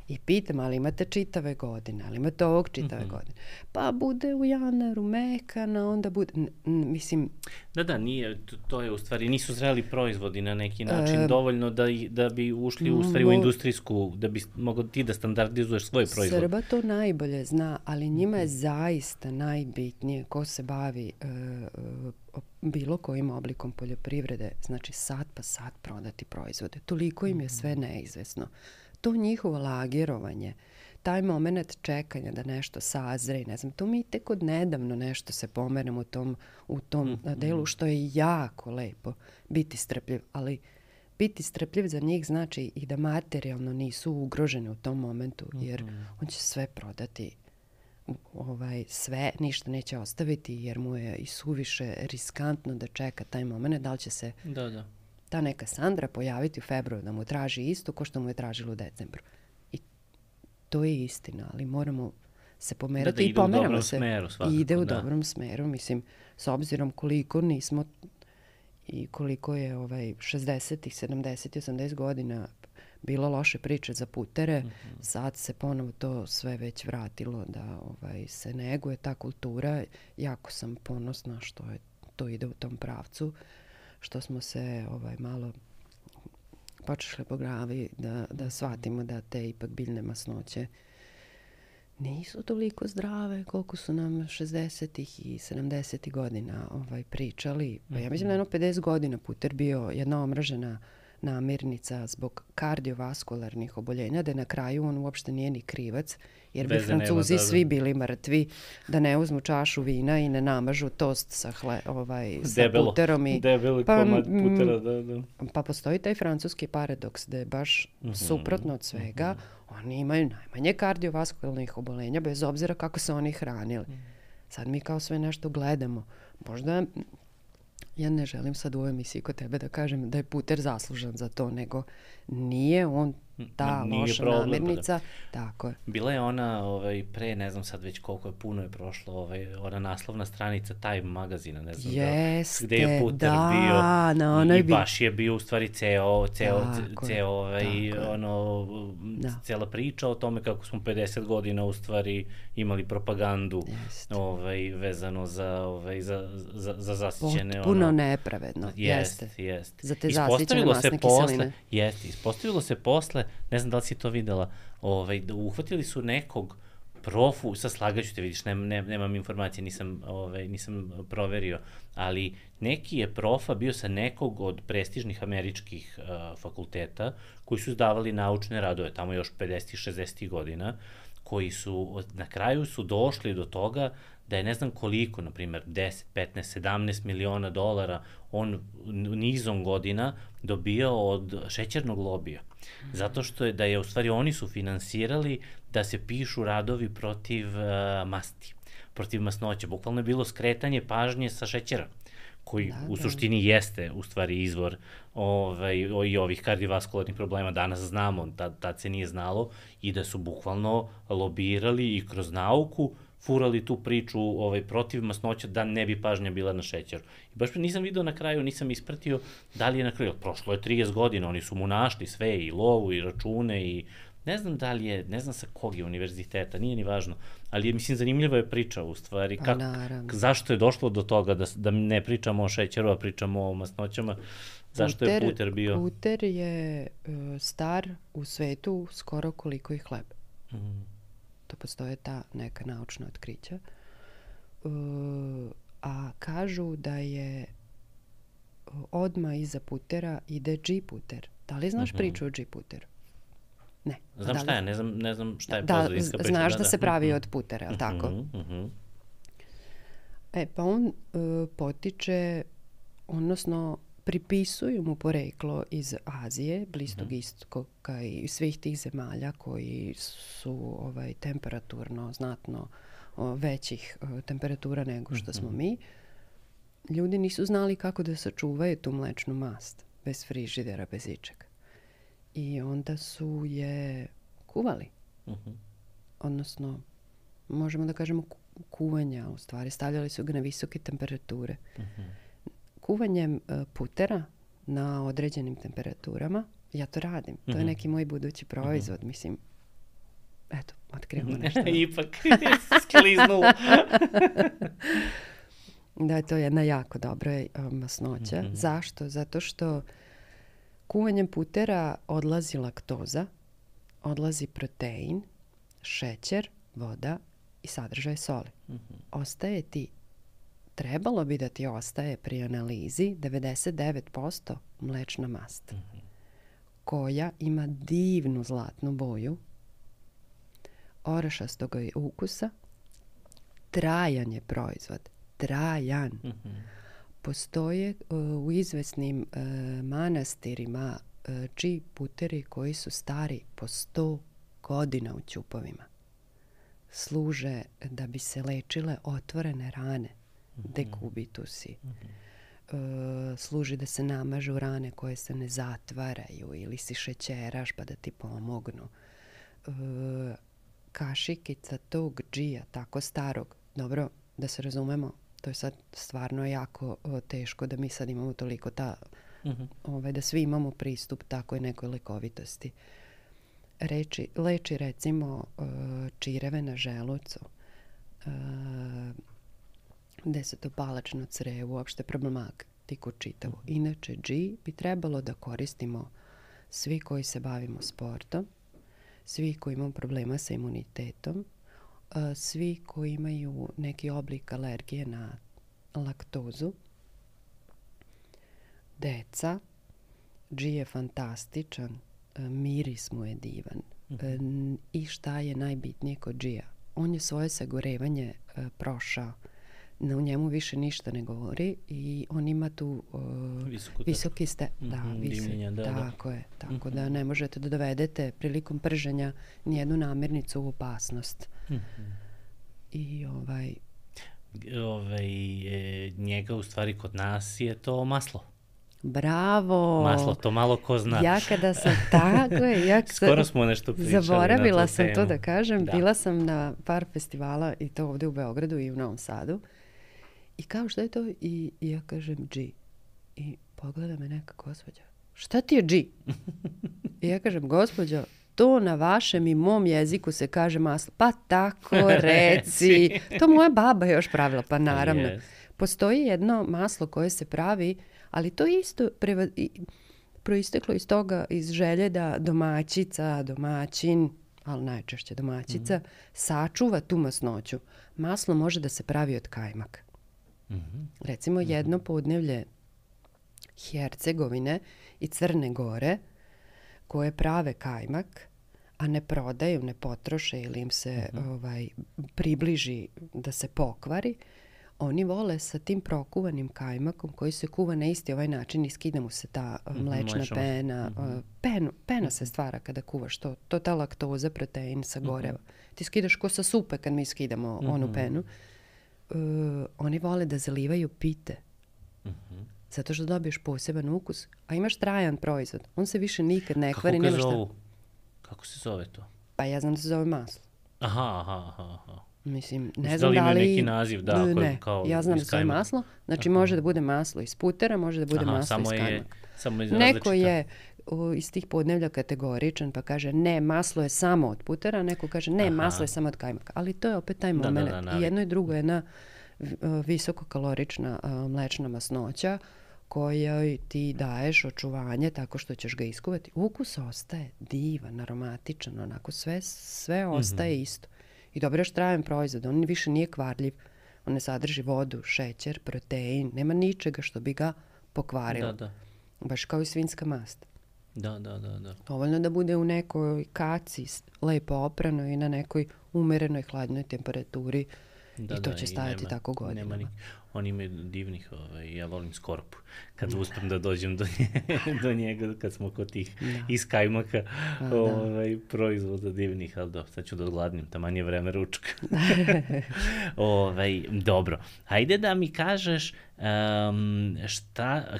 I pitam, ali imate čitave godine, ali imate ovog čitave mm -hmm. godine. Pa bude u januaru mekana, onda bude, n, n, mislim... Da, da, nije, to je u stvari, nisu zreli proizvodi na neki način, e, dovoljno da, da bi ušli u stvari u industrijsku, da bi mogo ti da standardizuješ svoj proizvod. Srba to najbolje zna, ali njima je mhm. zaista najbitnije ko se bavi e, e bilo kojim oblikom poljoprivrede, znači sad pa sad prodati proizvode. Toliko im je sve mhm. neizvesno. Mm to njihovo lagirovanje, taj moment čekanja da nešto sazre i ne znam, to mi tek od nedavno nešto se pomerem u tom, u tom mm -hmm. delu što je jako lepo biti strpljiv, ali biti strpljiv za njih znači i da materijalno nisu ugroženi u tom momentu mm, jer mm on će sve prodati ovaj sve ništa neće ostaviti jer mu je i suviše riskantno da čeka taj moment da li će se da, da ta neka Sandra pojaviti u februaru, da mu traži isto ko što mu je tražilo u decembru. I to je istina, ali moramo se pomerati da, da i pomeramo se. Smeru, svakako, ide u da. dobrom smeru, mislim, s obzirom koliko nismo i koliko je ovaj 60-ih, 70-ih, 80 godina bilo loše priče za putere, uh mhm. -huh. sad se ponovo to sve već vratilo da ovaj se neguje ta kultura. Jako sam ponosna što je to ide u tom pravcu. Uh, što smo se ovaj, malo počešle po glavi da, da shvatimo da te ipak biljne masnoće nisu toliko zdrave koliko su nam 60-ih i 70-ih godina ovaj, pričali. Pa ja mislim da jedno mhm. 50 godina puter bio jedna omražena namirnica zbog kardiovaskularnih oboljenja, da na kraju on uopšte nije ni krivac, jer Veze bi Francuzi nema, da, da. svi bili mrtvi da ne uzmu čašu vina i ne namažu tost sa, hle, ovaj, sa Debelo. puterom. I, Debeli pa, komad mm, putera, da, da. Pa postoji taj francuski paradoks da je baš mm -hmm. suprotno od svega, mm -hmm. oni imaju najmanje kardiovaskularnih oboljenja, bez obzira kako se oni hranili. Mm -hmm. Sad mi kao sve nešto gledamo. Možda ja ne želim sad u ovoj emisiji kod tebe da kažem da je puter zaslužan za to, nego nije on ta da, nije loša problem, namirnica. Da, da. Tako je. Bila je ona ovaj, pre, ne znam sad već koliko je puno je prošlo, ovaj, ona naslovna stranica Time magazina, ne znam da Jeste, da, gde je Puter da, bio. Na onoj I bi... baš je bio u stvari ceo, ceo, tako ceo ovaj, ono, da. cela priča o tome kako smo 50 godina u stvari imali propagandu Jeste. ovaj, vezano za, ovaj, za, za, za zasićene. Potpuno ono, nepravedno. Jeste, jeste. Jest. Za te zasićene masne posle, kiseline. Jeste, ispostavilo se posle, ne znam da li si to videla, ovaj, da uhvatili su nekog profu, sa slagaću te vidiš, nem, ne, nemam informacije, nisam, ovaj, nisam proverio, ali neki je profa bio sa nekog od prestižnih američkih uh, fakulteta koji su izdavali naučne radove, tamo još 50-60 godina, koji su, na kraju su došli do toga da je ne znam koliko, na primjer 10, 15, 17 miliona dolara on nizom godina dobijao od šećernog lobija. Zato što je da je u stvari oni su finansirali da se pišu radovi protiv uh, masti, protiv masnoće. Bukvalno je bilo skretanje pažnje sa šećera koji da, u da. suštini da. jeste u stvari izvor ovaj, i ovih kardiovaskularnih problema danas znamo, tad, tad se nije znalo i da su bukvalno lobirali i kroz nauku uh, furali tu priču ovaj, protiv masnoća da ne bi pažnja bila na šećeru. I baš nisam video na kraju, nisam ispratio da li je na kraju, prošlo je 30 godina, oni su mu našli sve i lovu i račune i ne znam da li je, ne znam sa kog je univerziteta, nije ni važno, ali je, mislim, zanimljiva je priča u stvari, pa, kak, Naravno. zašto je došlo do toga da, da ne pričamo o šećeru, a pričamo o masnoćama, puter, zašto je puter bio? Puter je uh, star u svetu skoro koliko i hleb. Mm to postoje ta neka naučna otkrića. E, a kažu da je e, odma iza putera ide džiputer. Da li znaš mm -hmm. priču o džiputeru? Ne. Znam da li... šta je, ne znam, ne znam šta je da, pozadinska priča. Znaš da, da, da se pravi mm -hmm. od putera, ali mhm, tako? Mm -hmm. E, pa on e, potiče, odnosno pripisuju mu poreklo iz Azije, blistog mm istoka i svih tih zemalja koji su ovaj, temperaturno znatno o, većih o, temperatura nego što mm -hmm. smo mhm. mi. Ljudi nisu znali kako da sačuvaju tu mlečnu mast bez frižidera, bez ičega. I onda su je kuvali. Mm Odnosno, možemo da kažemo kuvanja u stvari. Stavljali su ga na visoke temperature. Mm kuvanjem e, putera na određenim temperaturama. Ja to radim. To je mhm. neki moj budući proizvod. Mhm. Mislim, eto, otkrivamo nešto. Ipak skliznulo. da, to je jedna jako dobra e, masnoća. Mm -hmm. Zašto? Zato što kuvanjem putera odlazi laktoza, odlazi protein, šećer, voda i sadržaj soli. Mhm. Ostaje ti trebalo bi da ti ostaje pri analizi 99% mlečna mast mm -hmm. koja ima divnu zlatnu boju orašastog je ukusa trajan je proizvod trajan mm -hmm. postoje uh, u izvesnim uh, manastirima uh, čiji puteri koji su stari po 100 godina u ćupovima služe da bi se lečile otvorene rane dekubitusi. Mhm. Mhm. E, služi da se namažu rane koje se ne zatvaraju ili si šećeraš pa da ti pomognu. E, kašikica tog džija, tako starog, dobro, da se razumemo, to je sad stvarno jako o, e, teško da mi sad imamo toliko ta, uh mhm. -huh. ovaj, da svi imamo pristup takoj nekoj lekovitosti. Reči, leči recimo e, čireve na želucu, e, desetopalačno crevo, uopšte problematiku čitavu. Inače, G bi trebalo da koristimo svi koji se bavimo sportom, svi koji imaju problema sa imunitetom, svi koji imaju neki oblik alergije na laktozu, deca, G je fantastičan, miris mu je divan. Mhm. I šta je najbitnije kod G-a? On je svoje sagorevanje prošao na u njemu više ništa ne govori i on ima tu uh, visoki ste mm -hmm, da, mhm, vis da, da, tako da. je tako mm -hmm. da mhm. ne možete da dovedete prilikom prženja ni jednu namirnicu u opasnost mm -hmm. i ovaj ovaj e, njega u stvari kod nas je to maslo Bravo! Maslo, to malo ko zna. Ja kada sam, tako je, ja Skoro smo nešto pričali Zaboravila na sam temu. to da kažem. Da. Bila sam na par festivala i to ovde u Beogradu i u Novom Sadu. Uh, I kao šta je to? I, i ja kažem G. I pogleda me neka gospođa. Šta ti je G? I ja kažem, gospođo, to na vašem i mom jeziku se kaže maslo. Pa tako reci. to moja baba još pravila, pa naravno. Postoji jedno maslo koje se pravi, ali to isto preva... proisteklo iz toga, iz želje da domaćica, domaćin, ali najčešće domaćica, mm -hmm. sačuva tu masnoću. Maslo može da se pravi od kajmaka. Mm Recimo mhm. jedno podnevlje Hercegovine i Crne Gore koje prave kajmak, a ne prodaju, ne potroše ili im se mm ovaj, približi da se pokvari, oni vole sa tim prokuvanim kajmakom koji se kuva na isti ovaj način i skida mu se ta mhm, mlečna Mlečom. pena. Mm Pen, pena se mhm. stvara kada kuvaš to. To je ta laktoza, protein sa goreva. Ti skidaš ko sa supe kad mi skidamo mm onu penu uh, oni vole da zalivaju pite. Mm Zato što dobiješ poseban ukus, a imaš trajan proizvod. On se više nikad ne kvari. Kako ga zovu? Kako se zove to? Pa ja znam da se zove maslo. Aha, aha, aha. Mislim, ne znam da, da li... neki naziv, da, ne, kao ja znam da maslo. Znači, aha. može da bude maslo iz putera, može da bude aha, maslo samo iz kajmaka. Je, samo iz Neko različita. je iz tih podnevlja kategoričan pa kaže ne, maslo je samo od putera, neko kaže ne, Aha. maslo je samo od kajmaka. Ali to je opet taj da, da, moment. Da, da, da, I jedno i drugo je jedna e, visokokalorična a, e, mlečna masnoća kojoj ti daješ očuvanje tako što ćeš ga iskuvati. Ukus ostaje divan, aromatičan, onako sve, sve mhm. ostaje mm -hmm. isto. I dobro još trajan proizvod, on više nije kvarljiv. On ne sadrži vodu, šećer, protein, nema ničega što bi ga pokvarilo. Da, da. Baš kao i svinska mast. Da, da, da, da. Dovoljno da bude u nekoj kaci lepo oprano i na nekoj umerenoj hladnoj temperaturi da, i to da, će stajati nema, tako godinama. Nema ni, oni ima divnih, ovaj, ja volim skorpu. kad da. uspem da dođem do, nje, do njega, kad smo kod tih da. iz kajmaka da, ovaj, da. proizvoda divnih, ali da, sad ću da odgladnim, taman je vreme ručka. ovaj, dobro, hajde da mi kažeš um, šta,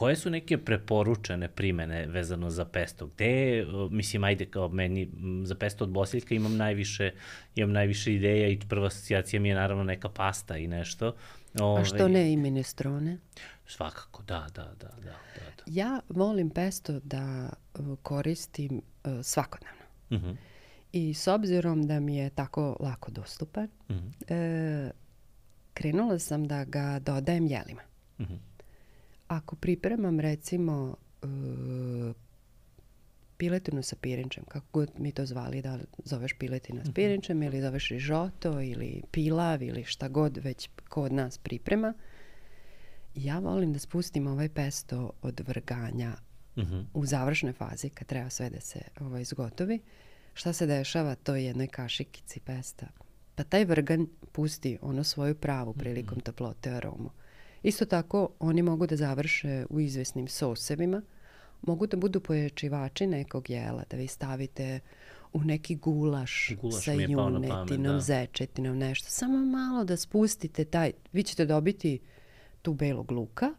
koje su neke preporučene primene vezano za pesto? Gde, mislim, ajde kao meni, za pesto od bosiljka imam najviše, imam najviše ideja i prva asocijacija mi je naravno neka pasta i nešto. Ove, A što ovaj, ne i minestrone? Svakako, da, da, da, da, da, da. Ja volim pesto da koristim uh, svakodnevno. Uh mhm. -huh. I s obzirom da mi je tako lako dostupan, uh mhm. -huh. e, krenula sam da ga dodajem jelima. Uh mhm. -huh ako pripremam recimo e, piletinu sa pirinčem, kako god mi to zvali, da zoveš piletina s mhm. pirinčem mm -hmm. ili zoveš rižoto ili pilav ili šta god već ko od nas priprema, ja volim da spustim ovaj pesto od vrganja mm -hmm. u završnoj fazi kad treba sve da se ovaj, zgotovi. Šta se dešava toj jednoj kašikici pesta? Pa taj vrgan pusti ono svoju pravu mhm. prilikom toplote aromu. Isto tako, oni mogu da završe u izvesnim sosevima, mogu da budu pojačivači nekog jela, da vi stavite u neki gulaš, gulaš sa junetinom, pamet, da. zečetinom, nešto. Samo malo da spustite taj, vi ćete dobiti tu belog luka,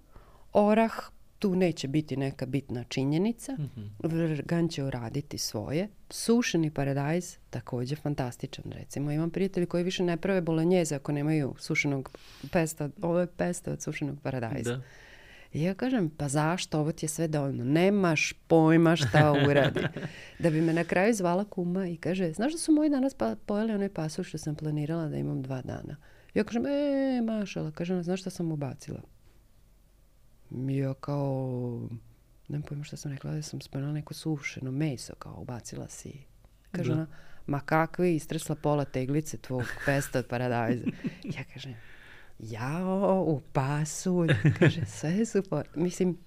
orah, tu neće biti neka bitna činjenica, mm -hmm. vrgan će uraditi svoje. Sušeni paradajz takođe fantastičan, recimo. Imam prijatelji koji više ne prave bolonjeze ako nemaju sušenog pesta, ovo je pesta od sušenog paradajza. Da. I ja kažem, pa zašto, ovo ti je sve dovoljno, nemaš pojma šta uradi. da bi me na kraju zvala kuma i kaže, znaš da su moji danas pa pojeli onaj pasu što sam planirala da imam dva dana. Ja kažem, e, mašala, kažem, znaš šta sam ubacila? ja kao, nemam pojma šta sam rekla, da sam spomenula neko sušeno meso, kao ubacila si. Kaže da. ona, ma kakve, istresla pola teglice tvog pesta od paradajza. ja kažem, jao, u pasulj, kaže, sve super. Mislim,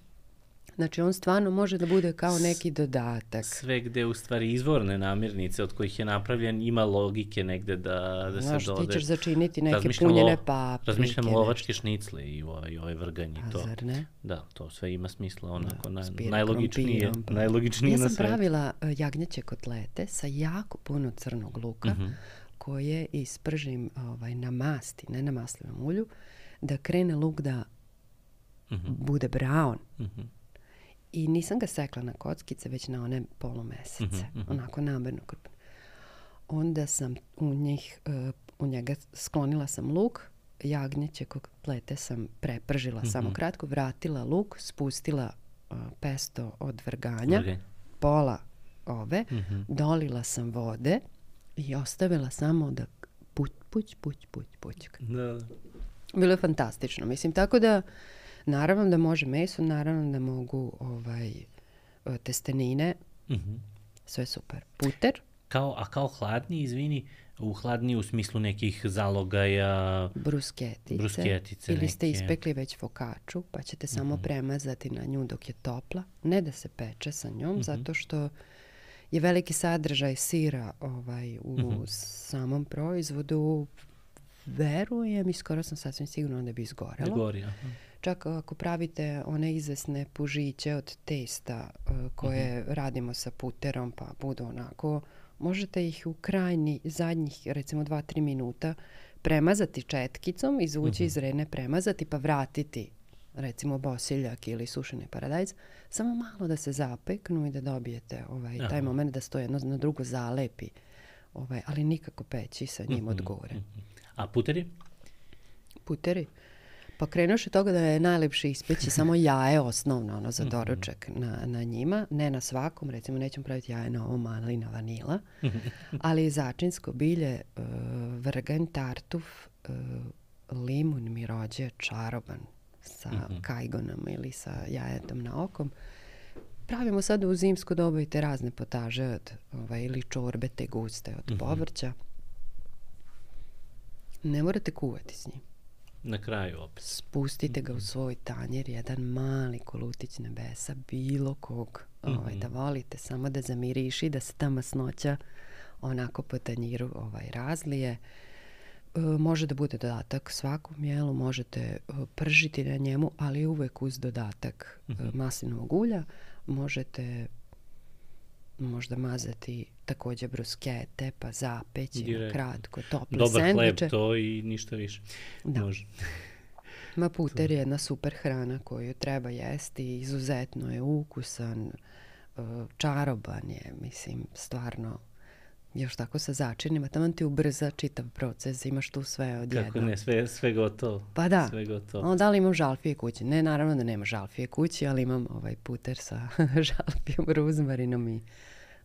Znači on stvarno može da bude kao neki dodatak. Sve gde u stvari izvorne namirnice od kojih je napravljen ima logike negde da, da Znaš, se dode. Znaš, ti ćeš začiniti neke razmišljam punjene paprike. Razmišljam o ovačke šnicle i ovaj, ovaj ove vrganje. Pa, to. zar ne? Da, to sve ima smisla onako da, na, najlogičnije. Krompirom, pa. najlogičnije ja sam pravila e, jagnjeće kotlete sa jako puno crnog luka mm -hmm. koje ispržim ovaj, na masti, ne na maslinom ulju, da krene luk da mm -hmm. bude brown. Mm -hmm i nisam ga sekla na kockice, već na one polumesece, mm -hmm, mm -hmm. onako namerno krpno. Onda sam u, njih, uh, u njega sklonila sam luk, jagnjeće kog plete sam prepržila mm -hmm. samo kratko, vratila luk, spustila uh, pesto od vrganja, okay. pola ove, mm -hmm. dolila sam vode i ostavila samo da puć, puć, puć, puć, pućka. Da. da. Bilo je fantastično. Mislim, tako da... Naravno da može meso, naravno da mogu ovaj, e, testenine. Mm -hmm. Sve super. Puter. Kao, a kao hladni, izvini, u hladni u smislu nekih zalogaja... Brusketice. Brusketice Ili ste neke. ispekli već fokaču, pa ćete samo mm -hmm. premazati na nju dok je topla. Ne da se peče sa njom, mm -hmm. zato što je veliki sadržaj sira ovaj, u mm -hmm. samom proizvodu, verujem i skoro sam sasvim sigurna da bi izgorelo. Gori, aha. Da. Čak ako pravite one izvesne pužiće od testa e, koje mm -hmm. radimo sa puterom pa budu onako, možete ih u krajnji zadnjih recimo 2-3 minuta premazati četkicom, izvući mm -hmm. iz rene, premazati pa vratiti recimo bosiljak ili sušeni paradajz, samo malo da se zapeknu i da dobijete ovaj, taj Aha. moment da sto jedno na drugo zalepi, ovaj, ali nikako peći sa njim mm -hmm. od gore. Mhm. A puteri? Puteri? Pa krenuš od toga da je najlepše ispeći samo jaje osnovno ono, za mhm. doručak na, na njima, ne na svakom, recimo nećemo praviti jaje na ovo malina vanila, ali začinsko bilje, e, vrganj, tartuf, e, limun mi rođe čaroban sa mhm. kajgonama ili sa jajetom na okom. Pravimo sad u zimsku dobu i te razne potaže od, ovaj, ili čorbe te guste od mhm. povrća. Ne morate kuvati s njim na kraju opet. Spustite ga u mhm. svoj tanjer, jedan mali kolutić nebesa, bilo kog, ovaj, da mhm. volite, samo da zamiriši, da se ta masnoća onako po tanjiru ovaj, razlije. E, može da bude dodatak svakom jelu, možete e, pržiti na njemu, ali uvek uz dodatak e, mhm. maslinovog ulja. Možete možda mazati takođe bruskete, pa zapeći kratko, tople Dobar sendviče. Dobar hleb to i ništa više. Da. Može. Ma puter je jedna super hrana koju treba jesti, izuzetno je ukusan, e, čaroban je, mislim, stvarno još tako sa začinima, tamo ti ubrza čitav proces, imaš tu sve odjedno. Kako ne, sve, sve gotovo. Pa da, sve gotovo. onda li imam žalfije kući? Ne, naravno da nema žalfije kući, ali imam ovaj puter sa žalfijom, ruzmarinom i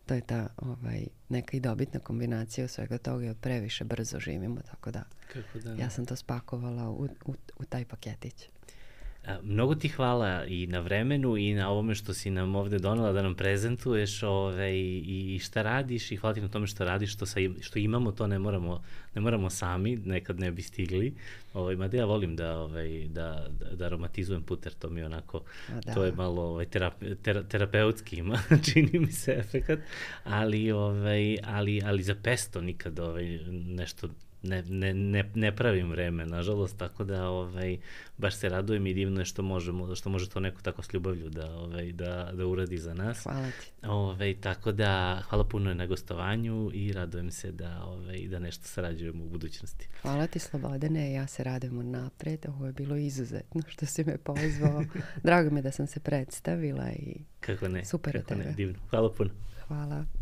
to je ta ovaj, neka i dobitna kombinacija svega toga i previše brzo živimo, tako da, Kako da ne. ja sam to spakovala u, u, u taj paketić. Mnogo ti hvala i na vremenu i na ovome što si nam ovde donela da nam prezentuješ ove, ovaj, i, i šta radiš i hvala ti na tome što radiš, što, sa, što imamo, to ne moramo, ne moramo sami, nekad ne bi stigli. Ove, ovaj, mada ja volim da, ove, ovaj, da, da, da aromatizujem puter, to mi onako, da. to je malo ove, terape, ter, terapeutski ima, čini mi se efekat, ali, ove, ali, ali za pesto nikad ove, nešto ne, ne, ne, ne pravim vreme, nažalost, tako da ovaj, baš se radujem i divno je što, možemo, što može to neko tako s ljubavlju da, ovaj, da, da uradi za nas. Hvala ti. Ovaj, tako da, hvala puno na gostovanju i radujem se da, ovaj, da nešto sarađujemo u budućnosti. Hvala ti Slobodane, ja se radujem od napred, ovo je bilo izuzetno što si me pozvao. Drago mi da sam se predstavila i Kako ne, super kako tebe. ne, divno. Hvala puno. Hvala.